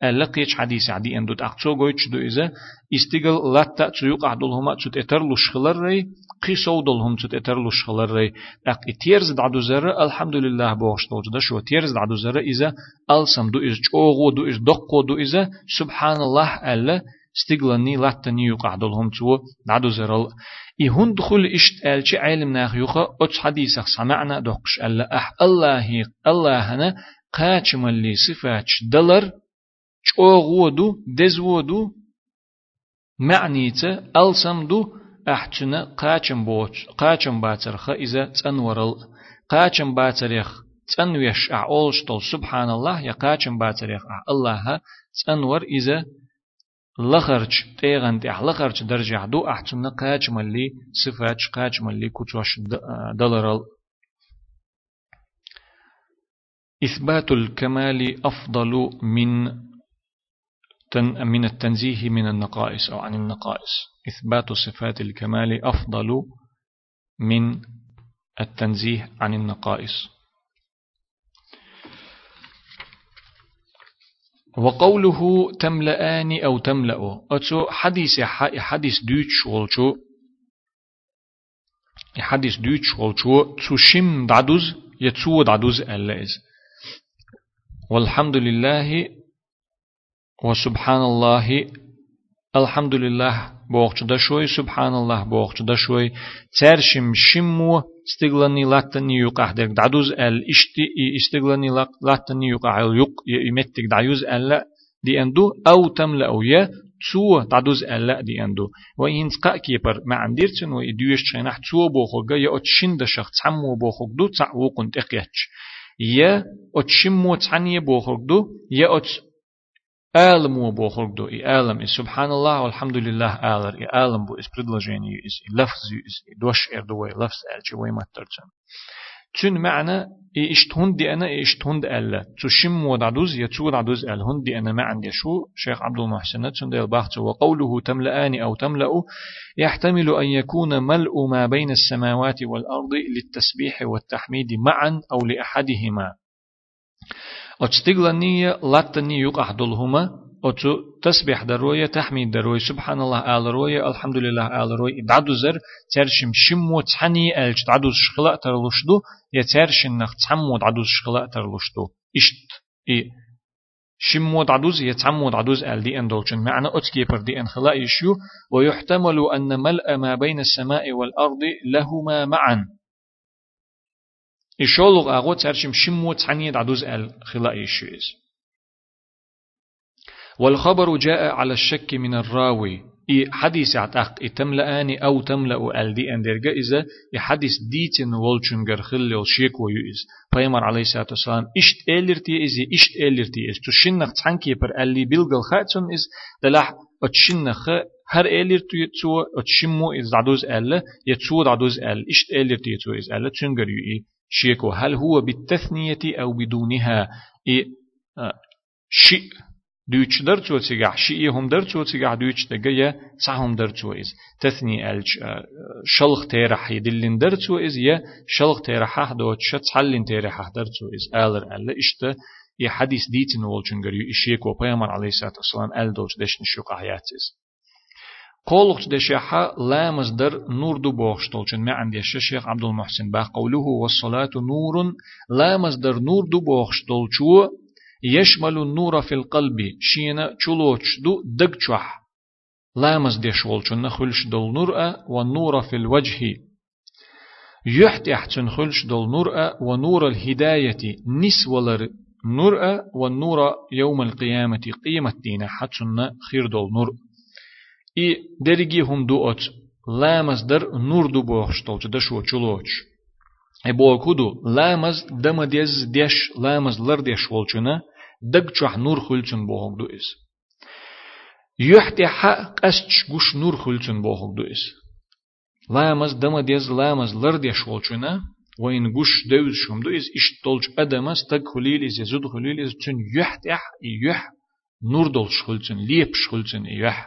لقيش حديث عدي أن دوت أقصو قويتش دو إذا استيغل لاتا تيقع دول هما تتأترلوش خلر ري قيسو دول هم تتأترلوش خلر ري أق تيرز دعدو زر الحمد لله بوش دول جدا شو تيرز دعدو زر إذا ألسم دو إز جوغو دو إز دقو دو إذا سبحان الله ألا ستيغلني لاتني يقعدلهم تو نعدو زرل إي هون دخول إشت ألشي علم ناخ يوخا أتش حديثك سمعنا دقش ألا أح الله الله هنا قاچم اللي صفاتش دلر چوغودو دزودو معنيته ألسمدو أحتنا قاچم بوچ قاچم باترخ إذا تنورل قاچم باترخ تنويش أعولش طول سبحان الله يقاچن باتريخ الله تنور إذا لخرج تيغن تيح لخرج درجة دو أحتنا قاچ ملي صفات قاچ ملي كتوش دلرال إثبات الكمال أفضل من من التنزيه من النقائص أو عن النقائص إثبات صفات الكمال أفضل من التنزيه عن النقائص. وقوله تملأان أو تملأ أتو حديث حديث دوتش والشو حديث دوتش والشو تشم دعدوز يتسو دعدوز ألاز والحمد لله وسبحان الله الحمد لله بوخش دشوي سبحان الله بوخش دشوي ترشم شمو استغلاني لاتني يقع درك دعوز ال اشتي استغلاني لاتني يقع يق يمتك دعوز ال دي اندو أو تملا أو يا تسو دعوز ال دي اندو. وين تقا كيبر ما عنديرتن ويديوش تشينح تسو بوخوغا يا اتشين دشخ تسمو بوخوغ دو تعو قنت اقيتش يا اتشمو تعني بوخوغ دو يا ات Алам у бохоргду, и алам, и субханаллах, алхамдулиллах, алар, и алам бу, из предложения, из лафз, из дош эрдуай, лафз элчи, вай маттарчан. تون معنى إيش هندي أنا إيش هند ألا تشم ودعدوز يتسود عدوز أل هندي أنا ما عندي شو شيخ عبد المحسن تون البحث وقوله تملأان أو تملأ يحتمل أن يكون ملء ما بين السماوات والأرض للتسبيح والتحميد معا أو لأحدهما أتستغلنية لاتني يقع دلهما أتو تسبح دروية تحميد دروية سبحان الله آل روية الحمد لله آل روية دعدو زر ترشم شمو تحني ألج دعدو شخلاء ترلشدو يترشن نخ تحمو دعدو شخلاء ترلشدو إشت إي شمو دعدوز يتعمو دعدوز آل دي أندولشن معنى أتكيبر دي أنخلاء يشيو ويحتمل أن ملء ما بين السماء والأرض لهما معا إشولغ أغو ترشم شمو تعني دعدوز الخلاء الشيز والخبر جاء على الشك من الراوي إي حديث عتاق تملأني أو تملأ الدي أندرجا إذا حديث ديتن والشنجر خل الشيك ويؤز فيمر عليه الصلاة والسلام إشت إلرتي إز إشت إلرتي إز تشنخ تحنكي بر اللي بيلغل خاتون إز دلح أتشنخ هر إلرتي تو أتشمو إز دعدوز ألا يتسو دعدوز أل إشت إلرتي تو إز ألا تشنجر يؤي شيكو هل هو بالتثنية أو بدونها؟ إيه شيء دوتش درتو تيجع شيء هم درتو تيجع دوتش تجيا سهم درتو إز. تثني ألج شلخ تيرح يدلين درتو إز يا شلخ تيرح دوتش تحلين تيرح درتو إز. آلر ألا إشتا يا حديث ديتن والجنجر يشيكو بيامر عليه الصلاة والسلام أل دوتش دشن شوق حياتيز قولق دشيحة لا مصدر نور دو بوخشتولشن ما عندي الشيخ عبد المحسن با قوله والصلاة نور لا مصدر نور دو بوخشتولشو يشمل النور في القلب. شينا چلوچ دو دقچوح لا مصدر ولشن خلش دول نور والنور في الوجه. يحت احتن خلش دول نور ونور الهداية. نسولر نور والنور يوم القيامة. قيمة دين حتشن خير دول نور. и дериги хум дуот лаймаз дар нур ду бохштолча да шо чулоч е бо куду лаймаз дама дез деш лаймаз лар деш волчуна даг чух нур хулчун бохог ду is юхти ха qasch gush nur khulchun bohug du is lamas dama dez lamas lar deš volchuna وين gush devz shum du is ish tolch adamas tag khulil is yazud khulil is chun yuht yah yuh nur dol shulchun liep shulchun yuh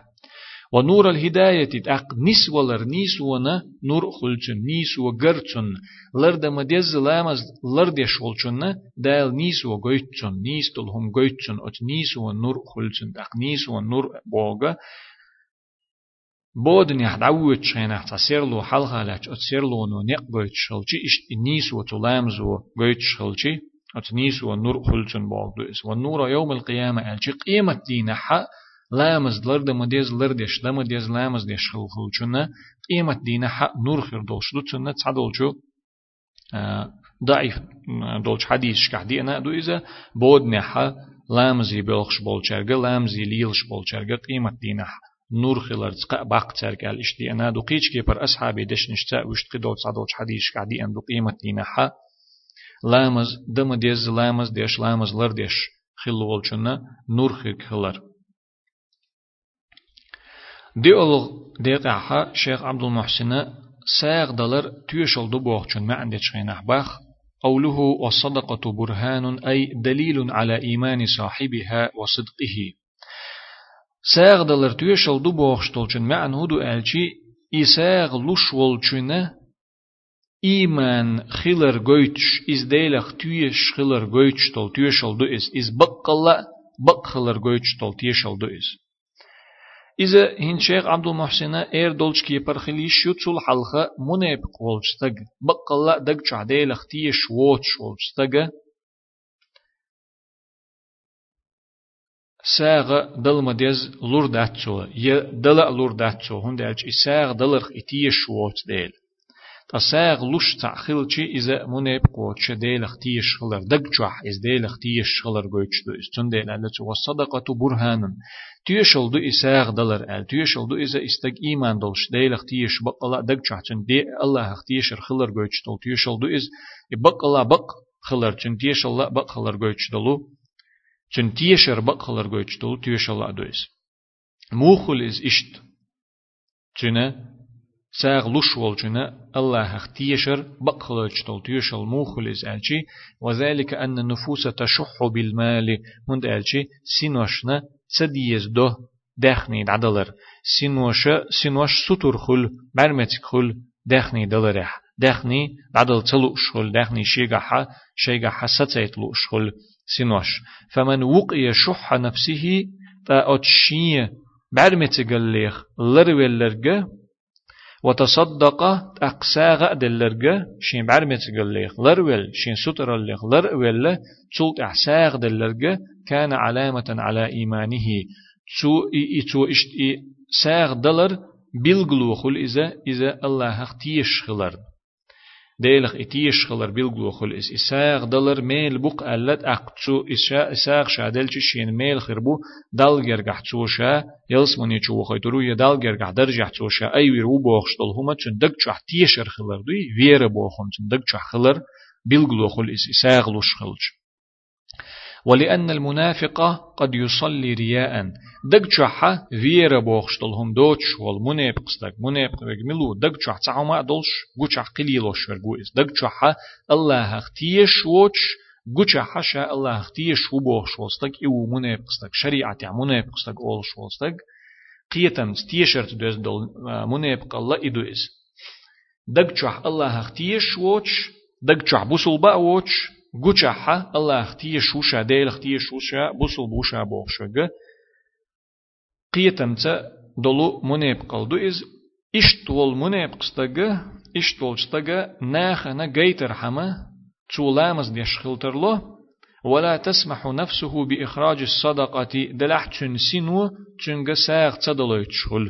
ونور الهداية تأق نسولر نيسونا نور خلچن نيسو گرچن لرد مديز لامز لرد شولچن دال نيسو گويچن نيستل هم گويچن أت نيسو نور خلچن تأق. نيسو نور بوغا. بودن يحد عوت شينا تسيرلو حلقة لاش اتسيرلو نو نق گويچ شلچي إشت نيسو تلامزو گويچ شلچي أت نيسو نور خلچن بوغ. دوس ونور يوم القيامة ألچي قيمة دين حق. لامز لرد مديز لردش لما ديز لامز ديش خل خلچنا قيمة دينا حق نور خير دولش دو تسنة تعدولشو ضعيف دولش حديث شكح دينا دو إذا بود نحا لامزي بلخش بولچرگا لامزي ليلش بولچرگا قيمة دينا نور خلر تقع باق ترك الاشتي أنا دو قيش كي بر أصحابي دش نشتا وشت قدوت صدوش حديث شكح دي أن دو قيمة دينا حق لامز دم ديز لامز ديش لامز لر ديش خلو والشنا نور خيك خلر دي أول ديقعها شيخ عبد المحسن ساغ دلر تيشل دو بوغچن ما عندي شخين باخ قوله والصدقة برهان أي دليل على إيمان صاحبها وصدقه ساغ دلر تيشل دو بوغشتولچن ما هدو ألشي إساغ لوش والچنه إيمان خيلر goytش إز ديلخ تيش خيلر goytش تول تيشل دو إز إز بقلا بق خيلر goytش تول تيشل دو إز إذا هين شيخ عبد المحسن إير دولش كي برخلي شوتسول حلقة منيب قولشتغ بقلا دق شعدي لختيش ووتش ولشتغ ساغ دل مديز لور داتسو ي دل لور داتسو هون دالش ساغ دلرخ إتيش ووتش ديل تساغ لوش تعخيلشي إذا منيب قوتش ديلخ تيش خلر دقجح إز ديلخ تيش خلر قوتش دو إز تن ديل ألت والصدقة برهان تيشل دو إساغ دلر أل تيشل دو إذا استق إيمان دولش ديلخ تيش بقلا دقجح تن دي الله تيشر خلر قوتش دول تيشل دو إز بقلا بق خلر تن تيشل لا بق خلر قوتش دولو تن تيشر بق خلر قوتش دولو تيشل لا دو إز موخل إز إشت تنه ساغ لوش والجنا الله اختيشر بقلج تول تيشل موخل إز ألشي وذلك أن النفوس تشح بالمال هند ألشي سينوشنا سديز ده دخني عدلر سينوش سينوش سطور خل برمتك خل دخني دلرح دخني عدل تلوش خل دخني شيغا شيغا حساتيت لوش خل سينوش فمن وقي شح نفسه فأتشي برمتك الليخ لرولرجه وتصدق أقساغ دلرجة شين بعرمت قليخ لرول شين ستر الليخ لرول تلت أحساغ دلرجة كان علامة على إيمانه. تو إي تو إشت إي ساغ دلر بالغلوخل إذا إذا الله اختيش خلر. ديلخ اتيش خلر بيلغلو خل اس اساغ دلر ميل بوق ألت أقتو إسا إساغ شادل شين ميل خربو دال جرجح توشا يلس مني چو خيترو يدال جرجح درجح توشا أي ويرو بوخشتل هما چون دك چح تيشر خلر دوي. وير بوخم چون دك چح خلر بيلغلو خل اس إساغ لوش خلش ولأن المنافق قد يصلي رياء. دق شحة فيرا بوخشتلهم دوتش والمنافق استك منافق ملو دق شح تعما دولش قوشح قليلوش ورقويس دق شحة الله اختيش ووتش قوشح شا الله اختيش وبوخش وستك إيو منافق استك شريعة منافق استك أولش وستك قيتم ستيشرت دوز دول منافق الله إدويس دق شح الله اختيش ووتش دق شح بوصل بقى ووتش قوشحة الله أختي شوشا ديل أختي شوشا بوصل بوشا بوخشا قيتمتا دولو منيب قلدو إز إشتول منيب قستغ إشتول شتغ ناخنا جيتر حما تولامز ديش خلترلو ولا تسمح نفسه بإخراج الصدقة دلح تشن سينو تشنغ ساغ تدلو يتشغل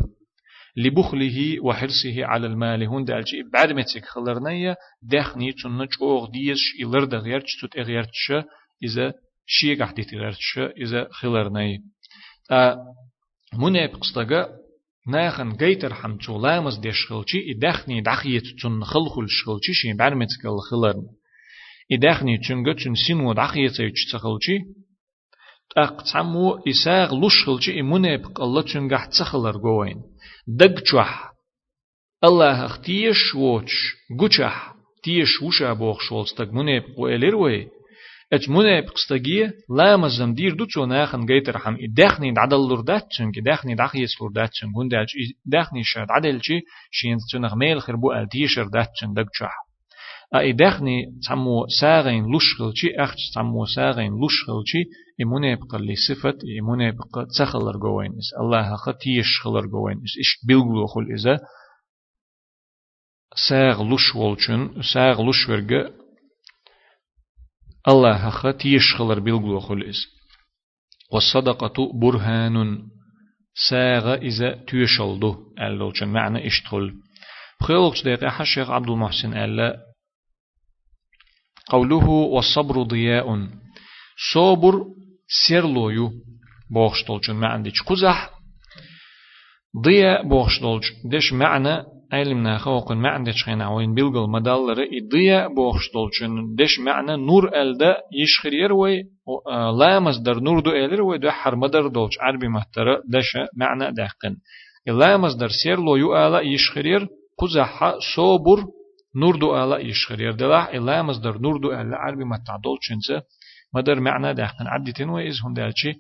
لبخله وحرصه على المال. هون دالجي بعد ما تك خلرنيا دخني تنج اوغ ديش إلر دغيرش تت اغيرش إذا شيء قاعد تغيرش إذا خلرني مناب قصدقا ناخن جيتر حم تولامز ديش خلشي إدخني دخيت تن خلخل شخلشي شين بعد ما تك الخلرن. إدخني تنجا تن سينو دخيت يتش تخلشي أقتعمو إساغ لوش خلشي مناب قلت تنجا تخلر جوين دقچوح الله اختيش ووش قچح تيش وشا بوخ شولستق منيب وإلير وي ات منيب قستقية لا مزم دير دوتو ناخن جيتر حم داخني عدل لردات چنك داخني داخيس لردات دالج داخني شاد عدل چي شين تنغ ميل خربو ال تيشر دات داخني تمو ساغين لوشخلچي اخش تمو ساغين لوشخلچي إمونه بقى لي صفة إمونه بقى تخلر جوين إس الله خطيش خلر جوين إس إش بيلغلو خل إذا ساغ لوش ولچن ساغ لوش ورگه الله خطيش خلر بيلغلو خل إس والصدقة برهان ساغ إذا تيشلدو ألوچن معنى إشتخل خيلوش دقيقة حشيخ عبد المحسن ألا قوله والصبر ضياء. صبر سيرلويو بوخشتولجن ما عندك قزح. ضيا بوخشتولج دش معنى علمنا خوقن ما عندش خينا. وين بيلقل مدلر إضياء بوخشتول چون دش معنى نور ألدا يشخرير وي لا مصدر نور دو إلر وي دو حر مدر دولش عربي محترى دش معنى داقن لا مصدر سير لو يو آلا يشخرير قزحا صوبر نور دو آلا يشخرير دلاح لا مصدر نور دو آلا عربي متعدول چنسه مدر معنى داقن عدتين ويز هندالچي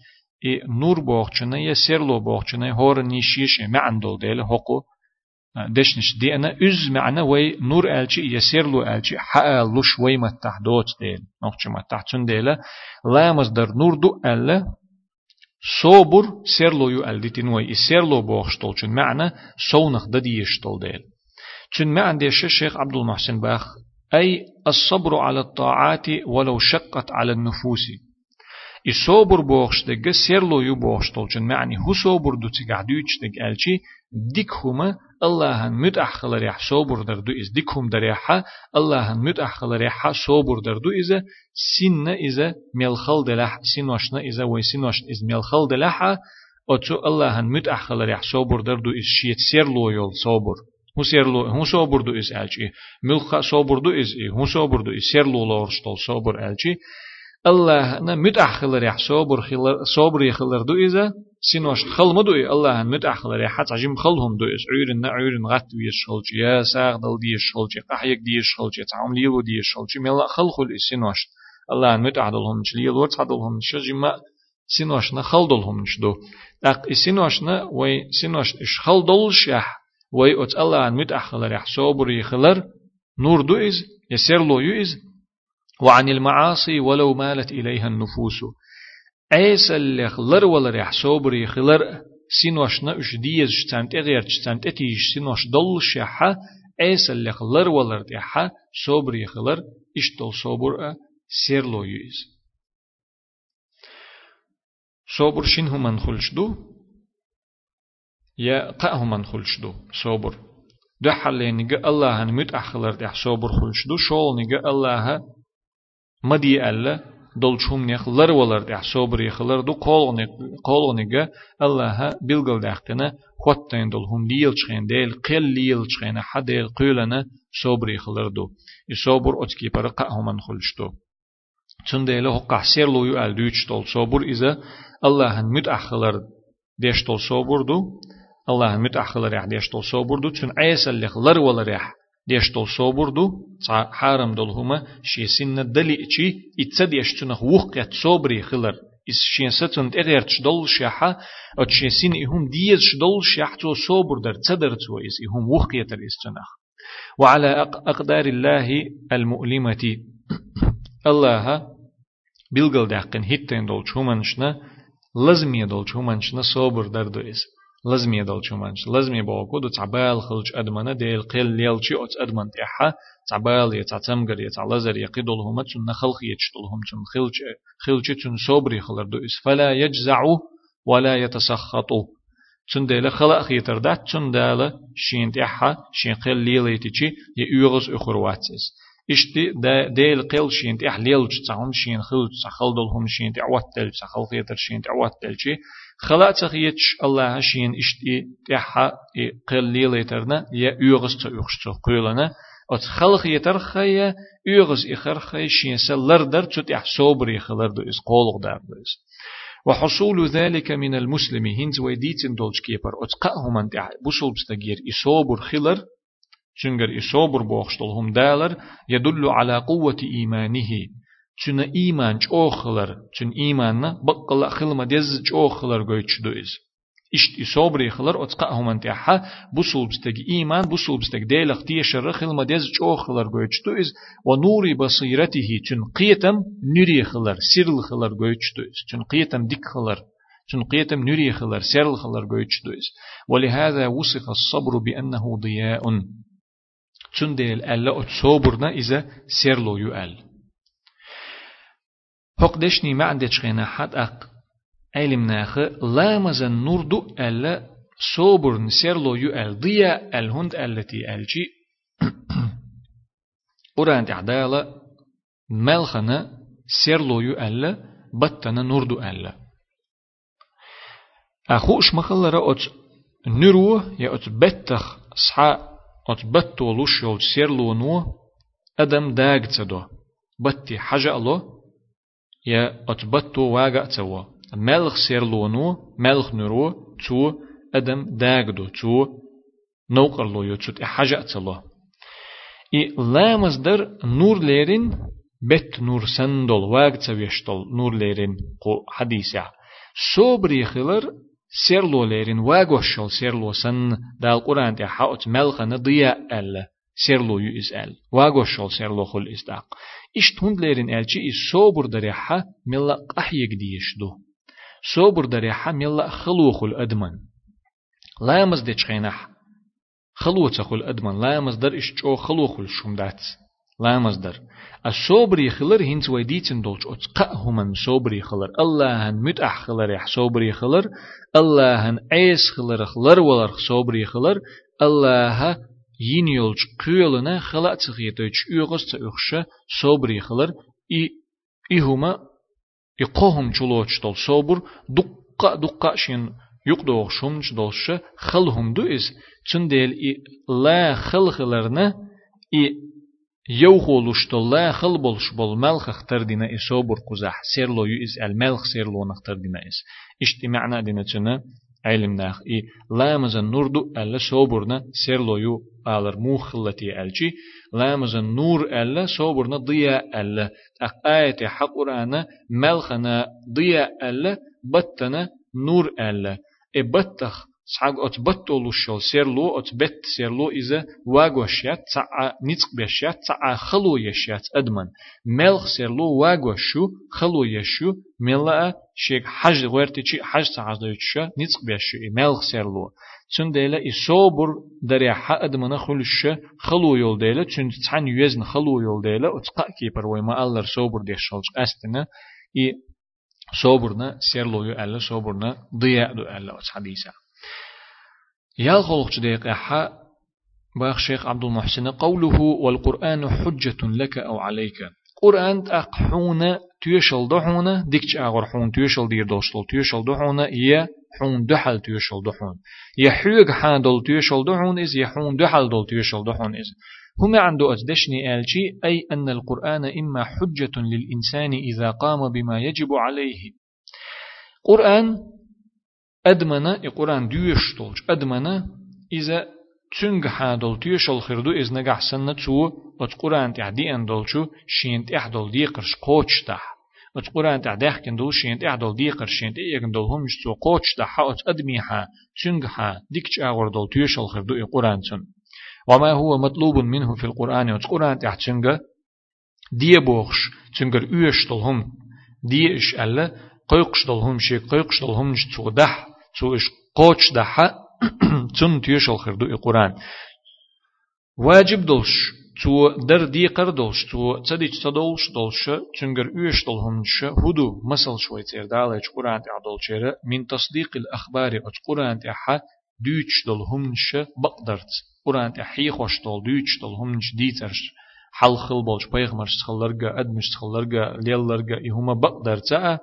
إي نور بوخچنه يا سير لو بوخچنه هور نيشيش معنى دول ديل حقو دشنش دي أنا أز معنى وي نور ألشي يسير له ألشي حق لش وي متح دوت ديل نوخش متح تون ديلا لا مصدر نور دو ألا صوبر سير له يو ألدتين وي يسير له بوخشتول چون معنى سونخ ددي يشتول ديل چون معنى الشيخ عبد المحسن باخ. أي الصبر على الطاعات ولو شقت على النفوس. يصبر بوخش دقة سير لو يو بوخش طولشن معني هو صبر دو تقعدوش دق ألشي ديك هما الله مت أحخل ريح صبر دردو إز. ديك هم دريحة الله مت أحخل ريح صبر دردو إذا سن إذا ملخل دلح سنوشنا إذا ويسنوش إز ملخل دلحة أتو الله مت أحخل ريح صبر دردو إز. شيت سير لو يول صبر. صبر دو إز ألشي ملخ صبر دو إز هو صبر دو إز سير لو لورشتول صبر ألشي الله نا متأخلر يح صبر خلر صبر يخلر دو إذا سينوش خل مدو الله متأخلر يح حتى عجم خلهم دو إس عيرن نا عيرن غت ويش خلج يا ساغ دل ديش خلج قحيك ديش خلج تعم ليلو ديش خلج ملا خل خل سينوش الله متأخلهم ليل ورت عدلهم شجما سينوش نا خل دلهم دو دق سينوش نا وي سينوش إش خل دل شح وي أت الله متأخلر يح صبر يخلر نور دو إز يسير لو يو إز وعن المعاصي ولو مالت إليها النفوس. أيس اللي خلر ولا ريح صوبري خلر سينوشنا اش ديز شتانت اغير شتانت اتيش سينوش دل شحا أيس اللي خلر ولا ريحا صوبري خلر اش دل صوبر سير لو يوز صوبر شين هم خلش دو؟ يا قا هم خلش دو صوبر ده حلين الله هنمت أخلر ده صوبر خلش دو شول نيجا الله مدي ألا دول شوم نيخ لر ولر دح صبر يخلر دو قولغني قولغنيغا الله بيلغل دحتنا خوتين دول هم ليل چخين ديل قل ليل چخين حديل قولنا صبر يخلر دو يصبر اتكي پر قهمن خلشتو چون ديله هو قحسير لو يؤل دوچ دول صبر إذا الله متأخلر ديش دول الله متأخلر يح ديش دول صبر دو چون عيسى اللي خلر ولر يح ديش دول صوبر دو حارم دول هما شي سنة دلي اتشي اتسد يشتنخ وقت صوبري خلر إس شين ستن تغير تشدول شاحة أو تشين سين إهم ديز شدول شاح تو صوبر در تدر تو إس إهم وقت الاستنخ وعلى أقدار الله المؤلمة الله بيلغل داقن هيتين دول شومنشنا لازم يدول شومنشنا صوبر در دو إس لازم يدل شمانش لازم يبوكو دو تعبال خلج أدمنا ديل قيل ليل شي أت أدمن تيحا. تعبال يتعتمقر يتعلزر يقيدل هما تن خلق يتشتلهم تن خلج خلج تن صبري خلر دو إس. فلا يجزعوا ولا يتسخطوا تن ديل خلق خيتردات تن ديل شين تيحا شين قيل ليل يتشي يؤغز أخرواتس إشتي ديل قيل شين تيح ليل تعون شين خلج سخلدلهم شين تعوتل سخل خيتر شين تعوتل شي. خلاص يتش الله شين اشتي تحا قليل يترنا يا يوغس تيوغش قيلنا ات خلق يتر خيا يوغس اخر خي شين سلر در تت يحسوبر يخلر دو اس قولغ در دو اس وحصول ذلك من المسلم هنز ويديتن دولش كيبر اتقاهم انت بوصل بستغير يصوبر خلر شنجر يصوبر بوخشتلهم دالر يدل على قوة إيمانه چون ایمان چوخلر چون ایمان نه بقل خلما دز چوخلر گوی چدو از اشت صبري خلر اتقا هم انت ح بوصل بستك ايمان بوصل بستك ديلخ تيشر خلما دز چوخلر گوی چدو از و نور بصيرته چون قيتم نوري خلر سيرل خلر گوی چدو از چون قيتم ديك خلر چون قيتم نوري خلر سيرل خلر چدو از ولهذا وصف الصبر بأنه ضياء چون ديل ألا صبرنا إذا سيرلو يؤل هق دشني ما عندش غينا حد أق علم ناخ لا مزن نور دو ألا صوبر نسير لو يو أل ضيا الهند التي ألجي أورانت عدالة ملخنا سير لو يو ألا بطنا نور دو ألا أخوش مخلرة أت نرو يا أت بتخ صحا ات بتو لوشول سيرلو نو أدم داغ تدو بتي حاجة الله يا ات بتو واغا تسوا ملخ سيرلو نو ملخ نرو تو أدم داغ دو تو نوقر لو يوتشت حاجة تسوا إي لامز در نور ليرين بت نور سندل واغ تسويشتل نور ليرين قو حديثة. صبري خلر سيرلو ليرين واغوشل سيرلو سن دال قرآن تي حاوت ملخنا ضياء ألا سيرلو يو إز أل. واغوشل سيرلو خل إزداق. إش تند ليرين ألشي إز صبر دريحة ملا قحيق ديش دو صبر دريحة ملا خلوخ الأدمن لا يمز دي خينح خلوة خل أدمن. لا يمز در إش جو خلوخ الشمدات لا يمز در. الصبري خلر هنت ويديتن دولش أتقأهم صبري خلر الله هن متأح خلر يح صبري خلر الله هن خلر خلر ولر صبري خلر الله ين يولش قيلنا خلق تغيتوش يغس تأخش صبري خلر إي إهما إقوهم چلوش دول صبر دقا دقا شين يقدوغ شمش دولش خلهم دو إز چندل إي لا خلخلرنا إي يوخولوش طلا خل بولش بول ملخ اختر دينا إسوبر قزح سيرلو يؤس الملخ سيرلو نختر دينا إس اجتماعنا دينا تنا علم ناخ إي لامزن نوردو ألا سوبرنا سيرلو يو آلر موخلتي ألشي لامزن نور ألا سوبرنا ضياء ألا أق آية حق قرآن ملخنا ضياء ألا بطنا نور ألا إبتخ سعق أتبتولو شو سيرلو أتبت سيرلو إذا واغوشيات تسعى نتق بيشيات تسعى خلو يشيات أدمن ملخ سيرلو واغوشو خلو يشو ملا شيك حج غيرتي حج تعز دوتشا نتق بيشو ملخ سيرلو تون ديلا إصابر دريا حق أدمن خلوش خلو يول ديلا تون تسعن يوزن خلو يول ديلا أتقا كيبر ويما ألر صوبر ديشالج أستنا إي صوبرنا سيرلو يو ألا صوبرنا ضياء دو ألا أتحديثا يال خلق ديق أحا باخ شيخ عبد المحسن قوله والقرآن حجة لك أو عليك. قرآن أقحون تيشل دحون ديكش أغر حون تيشل دير دوشل تيشل دحون يا حون دحل تيشل دحون يحوق حادل تيشل دحون إز يحون دحل دول تيشل دحون إز هم عنده أتدشني آلشي أي أن القرآن إما حجة للإنسان إذا قام بما يجب عليه قرآن أدمنا القرآن ديوش طولش أدمنا إذا تنج حادل تيوش الخردو إذ نجح سنة تو القرآن تعدي أن دولشو شين تحدل ديقرش قوش تح القرآن تعديح كن دول شين تحدل ديقر شين تيجن دول هم يستو قوش تح أت أدميها تنج ها ديكش أغور دول تيوش الخردو القرآن تن وما هو مطلوب منه في القرآن القرآن تحتنج دي بوخش تنجر أيش دولهم ديش ألا قيقش دولهم شي قيقش دولهم نش تودح سو إش قوش دحا تن تيش الخردو القرآن واجب دولش تو در دي قر دولش تو تديج تدولش دولش تنجر إيش دولهمش هدو مثل شوي تير دالج قرآن تعدولشير من تصديق الأخبار ات قرآن تحا دوش دولهمش بقدرت قرآن تحي خوش دول دوش دولهمش ديترش حلخل بولش بيغمر سخلرغا أدمش سخلرغا ليلرغا إهما بقدرت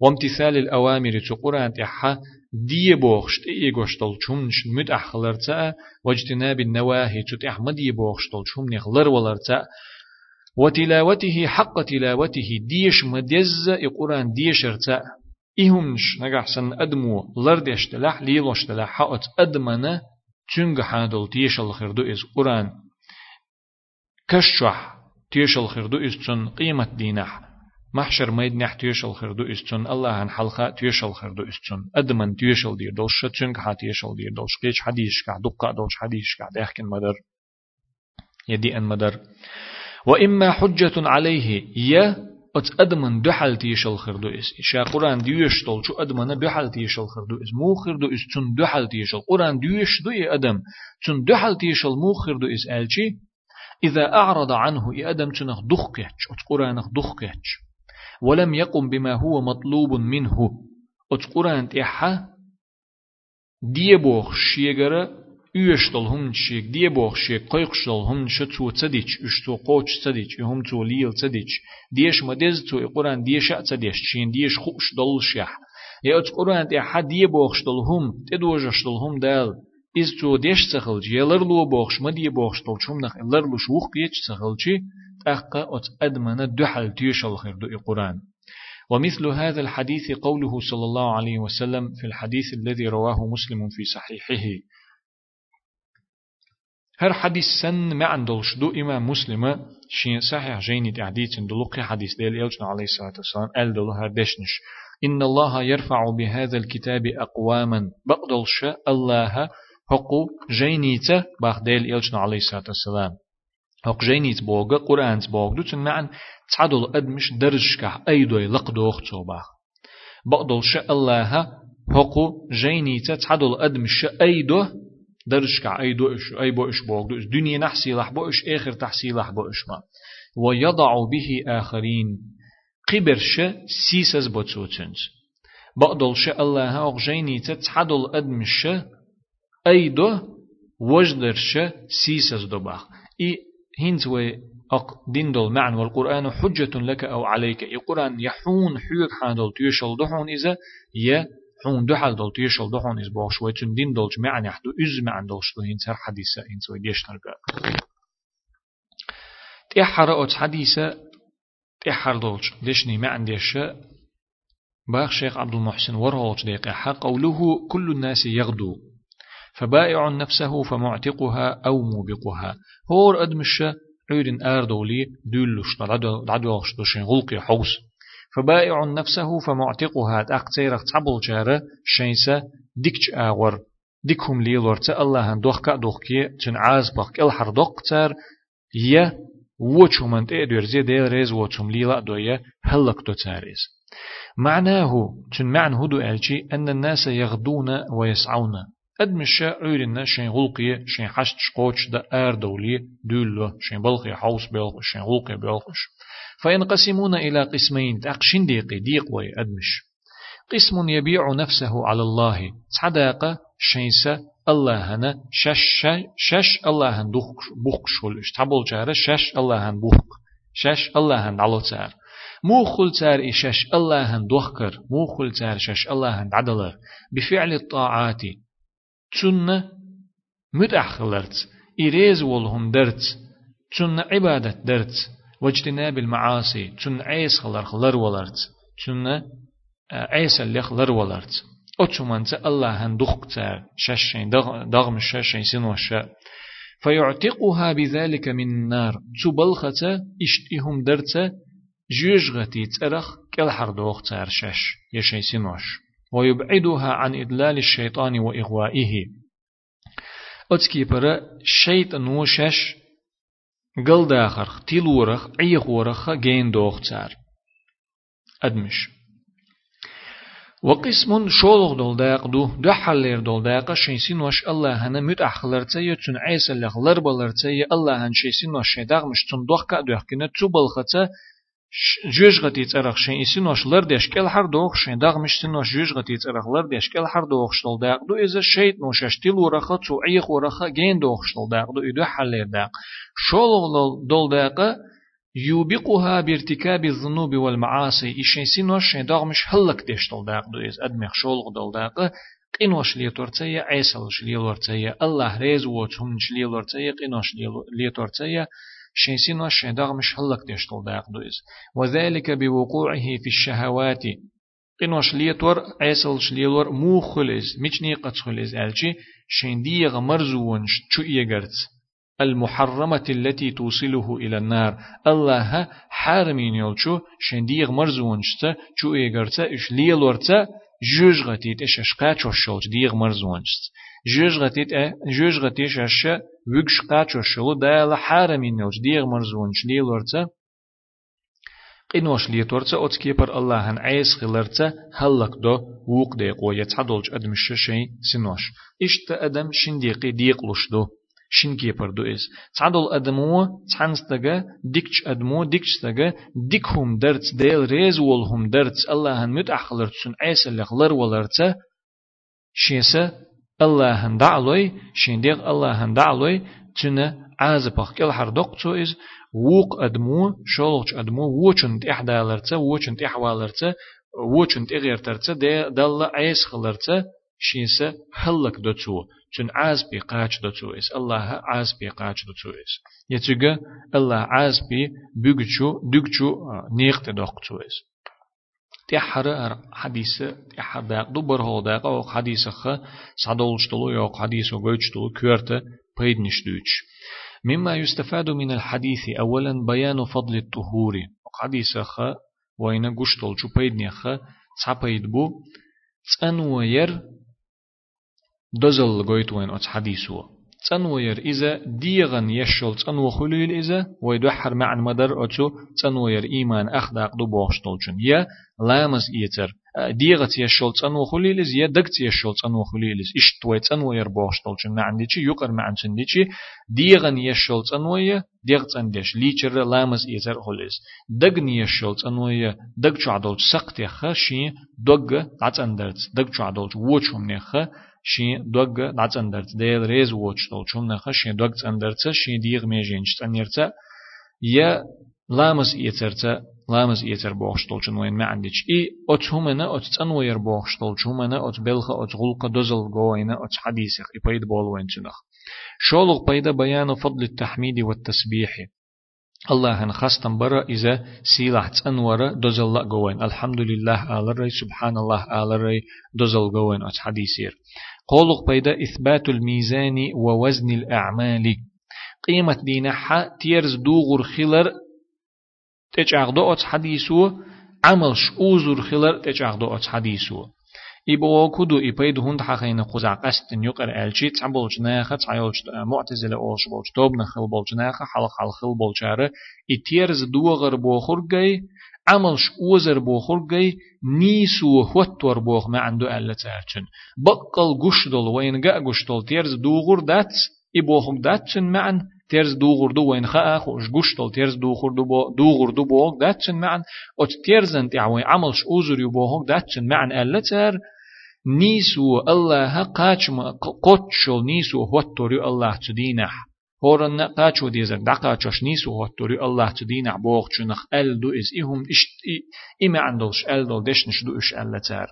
وامتثال الأوامر تقرأ تحا دي بوخشت إيه غشتل چومنش مد أحخلرتا واجتناب النواهي تتح مدي بوخشتل چوم نخلر ولرتا وتلاوته حق تلاوته ديش مدز القرآن ديش ارتا إهمش نجحسن أدمو لردش تلح ليلوش تلح حقت أدمنا تنج حادل تيش الخردو إز قرآن. كشح تيش الخردو إز تن قيمة دينح محشر ميد نح تيشل خردو استون الله هن حلقة تيشل خردو استون أدمن تيشل دير دوش تشنك ها تيشل دير دوش قيش حديش كع دقة دوش حديش كع دهكن مدر يدي أن مدر وإما حجة عليه يا ات أدمن دحل تيشل خردو إس إشا قرآن ديوش طول شو أدمن دحل تيشل خردو إس مو خردو إس تون دحل تيشل قرآن ديوش دو أدم تون دحل تيشل مو خردو إس ألشي إذا أعرض عنه إي أدم تنخ دخكتش ات قرآنخ دخكتش ولم يقم بما هو مطلوب منه. أتقران تيحا ديبوخ شيغر يشتل هم شيك ديبوخ شيك قيقشتل هم شتو تديش اشتو قوش تديش هم تو ليل تديش ديش مدز تو قران ديش تديش شين ديش خوش دل شح يا أتقران تيحا ديبوخ شتل هم تدوجشتل هم دال إز تو ديش تخلج يلر لو بوخش مدي بوخش طول شوم نخ لر لو شوخ يج تخلجي تأقى أت أدمن دحل تيشل خير دو القرآن ومثل هذا الحديث قوله صلى الله عليه وسلم في الحديث الذي رواه مسلم في صحيحه. هر حديث سن ما عندلش دو إمام مسلمة شين صحيح جيني تعديت دلوقي حديث ديل يلجن عليه الصلاة والسلام قال دلو هر دشنش. إن الله يرفع بهذا الكتاب أقواما. بقدلش الله حقو جينيته باخ ديل يلجن عليه الصلاة والسلام. حق جينيت بوغا قرآن بوغ دوتن معن تعدل أدمش درجك أيدوي لقدوخ توباخ بقدلش الله حقو جينيته تعدل أدمش أيدو درش كع أي دوش أي بوش بوغ دوش دنيا نحسي لح بوش آخر تحسي لح بوش ما ويضع به آخرين قبرش سيسز بوتسوتنز بقدلش الله أغجيني تتحدل أدمش أي دو وجدرش سيسز دباخ إي هنتوي أق دول معن والقرآن حجة لك أو عليك. القرآن يحون حيوك حادل تيشل دحون إذا ي حون دو حال دول تيشل دو حون إز باش. شوي تن دين دولش معنى يحدو إز معنى دولش دو هين حديثة إن سوي ديش نرقا تيحر أوت حديثة تيحر دولش ديشني معنى ديش باخ شيخ عبد المحسن ورهولش ديقا قوله كل الناس يغدو. فبائع نفسه فمعتقها أو موبقها. هور أدمش عيرن آردولي دولش دعدوش دوشين غلقي حوس فبائع نفسه فمعتقها أقتيرق تعبل جارة شينسا ديكش آور ديكهم ليلورت الله دوخ كا دوخكي تن عاز بق إلحر دوقتر يه وچومن تقدر زي ديل ريز وچوم ليلا دوية هلك دو تاريز معناه تن معنى هدو ألشي أن الناس يغدون ويسعون. أدمش عيرنا شين غلقية شين حشت شقوش دا آر دولي دولو شين بلقي حوس بلقش شين غلقي بلقش فينقسمون إلى قسمين تأقشن ديقي ديق وي أدمش قسم يبيع نفسه على الله صداقة شيسة الله هنا شش شش الله هن دوخ بوخ شولش تبول جارة شش الله هن بوخ شش الله هن علو تار مو خل تار شش الله هن دوخكر مو خل تار شش الله هن عدلر بفعل الطاعات تن متأخلرت إريز والهم درت تن عبادة درت واجتناب المعاصي تن عيس خلر خلر ولرت آه، عيس اللي خلر ولرت أتشمنت الله هن دخت ششين دغم الشاشين سنوشا فيعتقها بذلك من النار تبلخت اشتهم درت جيجغتي ترخ كالحر دوخ تار شش يشي سنوش ويبعدها عن إدلال الشيطان وإغوائه. أتكي برا شيطان وشش قل داخر تيلورخ عيخورخ جين دوختار أدمش. وقسم شولغ دول داق دو دو حلير دول داق شيسين وش الله هنا مت أخلر تي تن عيسى لغلر بلر تي الله هن شيسين وش شيداغ مش تن دوخ كأ دوخ كنا تبل جوج غتي ترخ شين اسين وش لر ديش كل هر دوخ شين داغ مش تن وش جوج غتي ترخ لر ديش كل هر دوخ شتل داق دو إذا شيت نو ششتيل ورخ تو عيخ ورخ جين دوخ شتل داق دو إدو حلير داق شولغ دول داق يوبقها بارتكاب الذنوب والمعاصي إشين سين وش شين داغ مش هلك ديش تل داق دو إذا أدمخ شولغ دول داق قينوش ليتورتيا عيسى ليتورتيا الله ريز وتهم ليتورتيا قينوش ليتورتيا شيسين وشين داغ مش هلك ديشتل داغ دويز. وذلك بوقوعه في الشهوات. قنوش ليتور عيسل شليلور مو خلز مجني قد خلز ألشي شين ديغ مرزونش شو إيغرت المحرمة التي توصله إلى النار. الله حارمين يلشو شين ديغ مرزونش شو إيغرت إش ليلورتا جوج غتيت إش أشقا شوشولش ديغ مرزونش جوج غتيت جوج غتيش أش قاتشو شلو دايلا حارمين نوش ديغ مرزونش دي لورتا قينوش لي تورتا اوت كيبر الله هن عيس خلرتا هلك دو ووق دي قوية تعدولج ادمش شي سنوش اشت آدم شنديقي ديقلوش دو شين كيبر دو إس تعدل أدمو تحنستغا ديكش أدمو ديكش تغا ديكهم درت ديل ريز ولهم درت الله هن مت أخلرت سن عيس اللي خلر ولرتا شيسا الله هن دعلوي شنديق الله هن دعلوي تنا عازبخ كل هردوق تو إز ووق أدمو شولغش أدمو ووچن تحدالرتا ووچن تحوالرتا ووچن تغيرترتا دي دل عيس خلرتا شيسا هلك دوتو چون عاز بي قاچ دوتو اس الله عاز بي قاچ دوتو اس يتجا الله عاز بي بيگچو دگچو نيقت دوقتو اس تحر حديث تحر داق دو برهو داق أو حديث خ صدولشتلو يو حديث وگوچتلو كورت بيدنش دوچ مما يستفاد من الحديث أولا بيان فضل الطهور. حديث خ وين قشتل شو بيدني خ تصابيد بو تصنوير دزل قويت وين أتس تصنوير إذا ديغن يشل تصنو خليل إذا ويدحر مع مدر أتو تصنوير إيمان أخداق دو بوغشتل يا لامز إيتر. ديغت يشول تنو خليلز يا دقت يشول تنو خليلز إش توي تنو يربوشتل جن. عندي شي يقر مع عندي شي ديغن يشول تنو يا ديغ تندش ليچر لامز يزر خليز دغن يشول تنو يا دغ چادول سقت يخ شي دغ عندرت. دغ چادول وچوم نخ. شي دغ عندرت ديل ريز وچتل چوم نخ شي دغ عندرت شي ديغ ميجنش تنيرت يا لامز يترت لامز يتر بوخشتول چون وين ما عندك اي ات همنا ات تنوير بوخشتول چومنا ات بلخ ات غلق دزل جوينا ات حديث يبيد بول وين چنخ شولق بيدا بيان فضل التحميد والتسبيح الله هن خاستن برا إذا سيلح تنورا دزل جوين الحمد لله سبحان الله آل ري دزل جوين ات حديثير قولق بيدا إثبات الميزان ووزن الأعمال. قيمة دينها تيرز دوغر خلر تجعغدو أتس حديثو عملش أوزر خلر تجعغدو أتس حديثو. إبو كدو إبيد هند حقين قزع قستن يقر ألشي تعبولش ناخا تعيولش معتزلة أولش بولش توبنا خل بولش ناخا حلق حل خل بولشارة إتيرز دوغر بوخر جاي عملش أوزر بوخر جاي نيسو هوتور بوخ ما عنده ألا تارچن. بقل قشدل وين قا قشدل تيرز دوغر دات إبوخم داتشن معن. تيرز دوغر دو وين خا خوش قشتل تيرز دوغر دو بو دوغر دو بوغ داتشن معن. اوت تيرزن تعوي عملش اوزر يبوغ داتشن معن ألتر نيسو الله قاچم قوتشل نيسو هوتوري الله تدينح هورن قاچو ديزر دقاچش نيسو هوتوري الله تدينح بوغ چنخ أل دو إز إهم إشت إما عندلش أل دو دشنش دو إش ألتر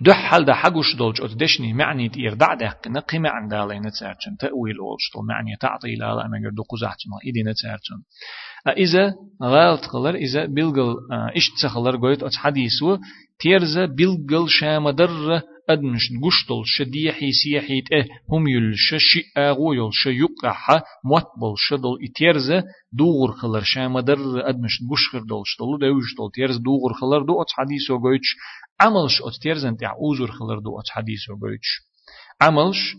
دحل ده حقوش دولج أتدشني معني تير دع ده نقيمة عن دالي نتسارتشن تأويل أولشتو معني تعطي لا لا مجر دو قزحتما إيدي نتسارتشن إذا غالت قلر إذا بلغل إشت سخلر قويت أت حديثو تيرزا بلغل شامدر أدمش قشتل شديحي سيحي إيه هم يلش شي أغو يلش يقح موتبل شدل إتيرزا دوغر خلر شامدر أدمش قشخر دولشتل دوشتل تيرز دوغر خلر دو أت حديثو قويتش. عملش أتتيرزن تاع أوزر خلر دو أت حديث وبيتش عملش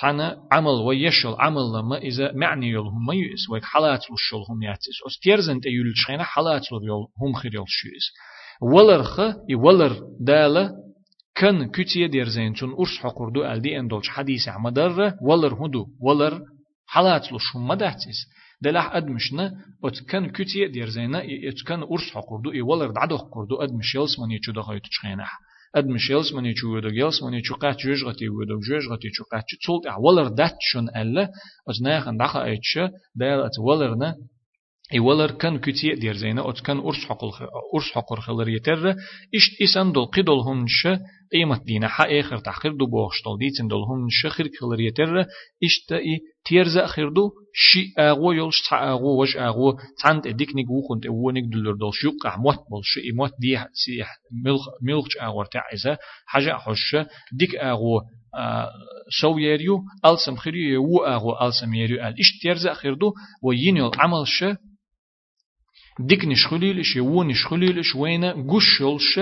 تانا عمل ويشل عمل لما إذا معني يل هم يس ويك حالات لشل هم ياتس. أتتيرزن تا يل شخينا حالات يل هم خير يل شيس ولر خ ولر دالة كن كتية ديرزين تون أرس حقردو ألدي أندولش حديث عمدر ولر هدو ولر حالات لش هم مدهتس دلح أدمشنا أتكن كتية دير زينا أتكن أرس حقردو إي ولر دعدو حقردو أدمش يلس من يچو دخايتو چخينح أدمش يلس من يچو ودو يلس من يچو قات جوج غتي ودو جوج غتي چو قات تصولت ولر دات شون ألا أتناخن دخا أيتش دال أت ولرنا إولر كان كتير دير زينا أت كان أرس حقل أرس حقر خلر يتر إشت إسان دول قدول هنش قيمة دينا حا آخر تحقير دو بوغشتل ديتن دول هنش خير خلر يتر إشت إي تيرزا خير دو شي أغو يلش تع أغو وش أغو تانت إديك نيك وخنت أونيك دولر دول شيوق أحموت بول شي إموت دي سيح ملخ ملخ أغور تعيزا حاجة حش ديك أغو سو يريو ألسم خيريو و أغو ألسم يريو أل إشت تيرزا خير دو وينيو عمل شه ديك نشخليلش يو نشخليلش وينا قشلش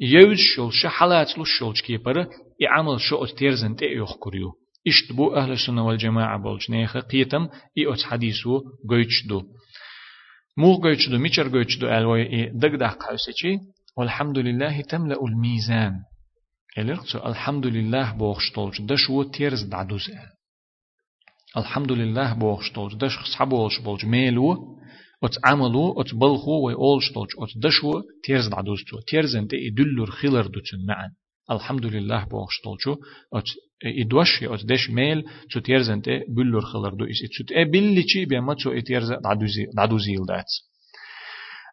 يوزشلش حالات لشلش كيبر يعمل شو تيرزن كريو إشت بو أهل السنة والجماعة بولش نيخ قيتم إي أت حديثو قيتشدو مو قيتشدو ميشر قيتشدو ألوي إي دق دق قوسيشي والحمد لله تملأ الميزان إلرقصو الحمد لله بوخشتولش دشو تيرز دعدوز الحمد لله بوخشتولش دش صحبولش بولش ميلو ات عملو ات بلخو وي اولشتوج ات دشو تيرز دعدوستو تيرزن تي يدلر خيلر دوتن معن الحمد لله بوغشتولچو ات إدوشي أت دش ميل تو تيرزن تي بلور خلر دو إس تو تي بلي چي بيما تو إتيرز دعدوزيل دات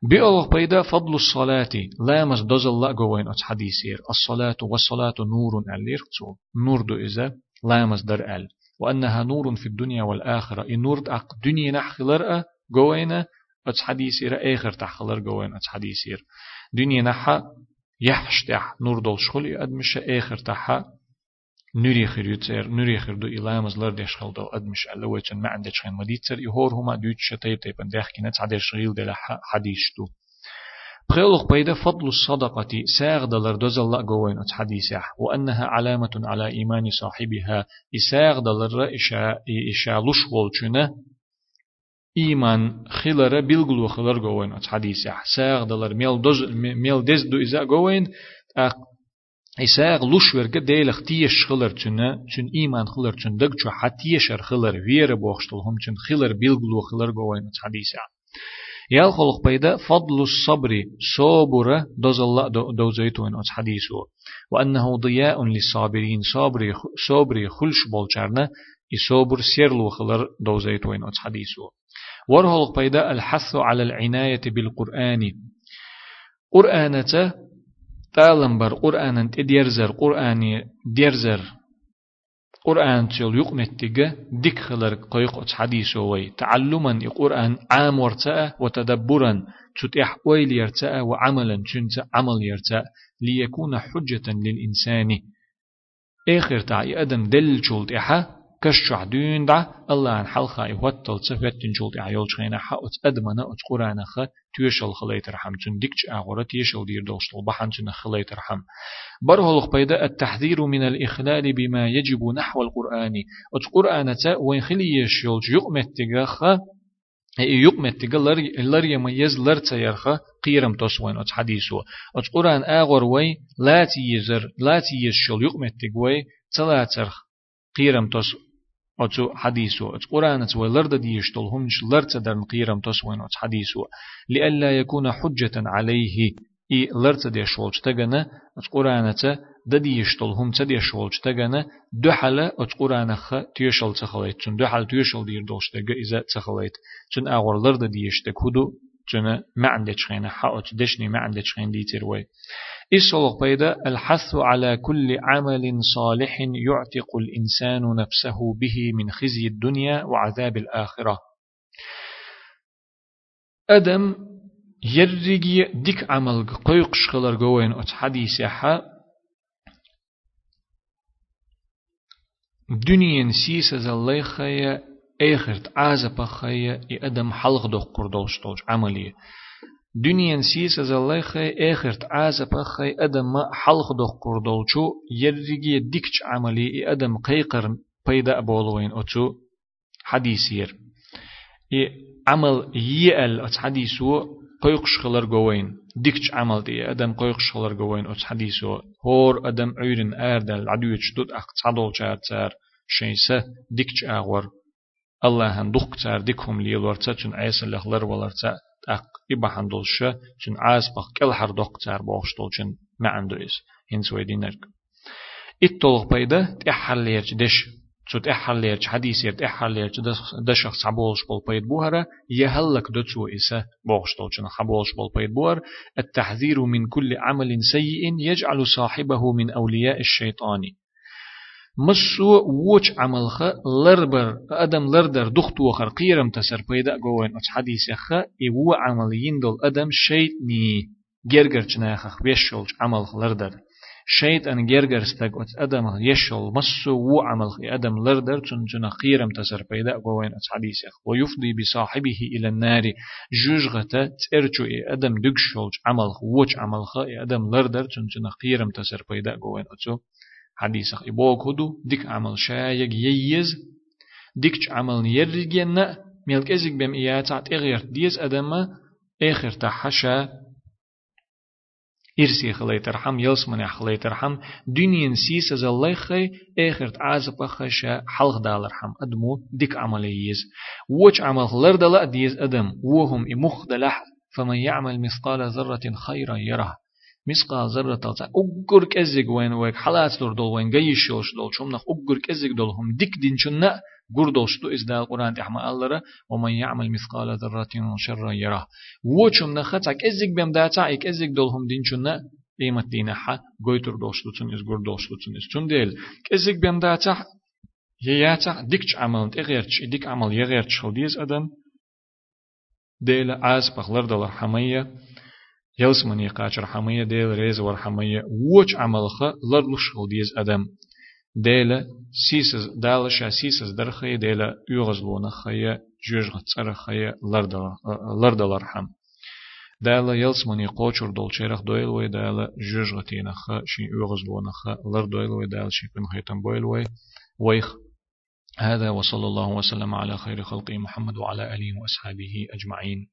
بيقول بيدا فضل الصلاة لا مس دوز الله جوين أتش حديثير الصلاة والصلاة نور ألير نور دو إذا لا در أل وأنها نور في الدنيا والآخرة إن نور أق دنيا نحخلر جوين أتش حديثير آخر تحخلر جوين أتش حديثير دنيا نحا يحشتح نور دول شخل أدمش آخر تحا نريخر يتسير نريخر دو إلامز لر ديش خل دو أدمش ألا ويتن ما عندك خين مديتسر يهور هما دوت شتيب تيبن ديخ كينت عدير شغيل دي حديث دو بخيلوخ بيدا فضل الصدقة ساغ دلر دوز الله قوين ات حديثة وأنها علامة على إيمان صاحبها إساغ دلر إشاء إشاء لشغل چونه إيمان خلر بلغلو خلر قوين. ات حديثة ساغ دلر ميل دوز ميل دز دو إزا قوين. إساق لوش ورقة ديلخ تيش خلر تنا تن إيمان خلر تن دق جو حتيشر خلر وير بوخشتل هم تن خلر بيلغلو خلر قوين. حديثة يال خلق بيدا فضل الصبر صبر دوز الله دوزيتون أتس حديثه وأنه ضياء للصابرين صبر صبر خلش بولچارنا يصبر سيرلو خلر دوزيتون أتس حديثه ورهلق بيدا الحث على العناية بالقرآن. قرآنة تعلم بر قرآن تديرزر قرآني ديرزر. قرآن تشل يقمتيجا ديك خلر قيق حديث وي. تعلما القرآن عام ورتاء وتدبرا. تتح ويل يرتاء وعملا تنت عمل يرتاء. ليكون حجة للإنسان. آخر تعي أدم دل إحا كشع دون دع الله عن حلقة يوتل تفت تنجول عيول شغينا حقت أدمنا أت قرآن خ تيشل خليت رحم تن ديكش أغورة تيشل دير دوشتل بحن تن خليت رحم بره بيدا التحذير من الإخلال بما يجب نحو القرآن أت قرآن تا وين خلي يشيل يقمت تغخ يقمت تغ لر يميز لر تيرخ قيرم تسوين أت حديثو أت قرآن أغور وي لا تيزر لا تيشل يقمت تغوي تلاترخ قيرم تس أتو حديثو. أت قرآن ولرد ديشتل همش لرد درن قيرم تسوين أت حديثو. لئلا يكون حجة عليه إي لرد ديشولج تغنى. أت قرآن دديشتل هم تديشولج تغنى. دحل أت قرآن خ تيشل تخليت. چون دحل تيشل دير دوش تغ إذا تخليت. چون أغور لرد ديشتك هدو چون ما عندك خينا حقت دشني ما عندك خين ديتر وي. إسلق بيدا الحث على كل عمل صالح يعتق الإنسان نفسه به من خزي الدنيا وعذاب الآخرة. أدم يرجي ديك عمل قيق شخلر قوين أت حديث حا دنيا سيسة زليخية اخرت عازب خية أدم حلق دو قردوش عملية دنيا سيس از الله خي اخرت عازب خي آدم ما حلق دو قردولچو يرجي ديكچ عملي آدم قيقر بيدا بولوين اتو حديثير اي عمل يال ات حديثو قيقش خلر جوين ديكش عمل دي آدم قيقش خلر جوين ات حديثو هور آدم عيرن اردل عدويتش دوت اخ تصادول چارتر شيسه ديكش اغور الله هن دوخ تار ديكهم ليلورتا چون عيسى لخلر ولرتا أق إبا حندولشة چن عاز بق كل حر دوق تار بوشتول چن ما عندويس هنس ويدي نرق إتطلق بيدا تأحر ليرج دش شو تأحر ليرج حديث ير تأحر ليرج دشخ صعبولش بول بيد بوهرة يهلك دتسو إسا بوشتول چن حبولش بول بيد بوهر التحذير من كل عمل سيء يجعل صاحبه من أولياء الشيطان مسو ووش عمل خ لربر أدم لردر دختو خر قيرم تسر بيدا جوين أتش حديث خ إيو عمل يندل أدم شيطني جرجر جناخ بيشول عمل لردر. شيط أن جرجر استق أتش أدم يشول مسو وو خ أدم لردر تن جنا قيرم تسر بيدا جوين أتش حديث خ. ويفضي بصاحبه إلى النار. جوجغة ترجو أدم دقشول عمل خ ووش عمل خ أدم لردر تن جنا قيرم تسر بيدا جوين أتشو. حديث إبوك هدو ديك عمل شايق ييز. ديك عمل يرجينا ملك إزيك بم إياتات إغير ديز أدم آخر تحشا. إرسي ترحم يلس من خلي ترحم. دنيا سيس از الله خي آخر تعازب خشا حلق دالرحم أدمو ديك عمل ييز. وش عمل خلر دلا ديز أدم وهم إمخ دلح فمن يعمل مثقال ذرة خيرا يره. مسقال ذرة تلتا أقر كزيق وين ويك حالات لور دول وين جيش يوش دول شوم نخ أقر كزيق دول هم ديك دين شنا قردوش تو إزدال القرآن تحمى الله ومن يعمل مثقال ذرة شرا يراه وشوم نخت كزيق بيم داتا كزيق دول هم دين شنا قيمة دينها قويتر دوشلوتن إز قردوشلوتن إز تون ديل كزيق بيم داتا يياتا ديكش عمل تغيرش ديك عمل يغيرش خل ديز أدن ديل عاز بخلر دولار حمية يلس من يقاش رحمية ديل ريز ورحمية وش عملخ لرلش خل ديز أدم. ديل سيسز دال شا سيسز درخي ديل يغزلون خيا جوجغ تصر خيا لردل رحم دال يلس من يقوشر دول شيرخ دويل وي دال جوجغ تينخ شي يغزلون خ لردويل وي دال شي بن خيتم بويل وي ويخ. هذا وصلى الله وسلم على خير خلقه محمد وعلى آله وأصحابه أجمعين.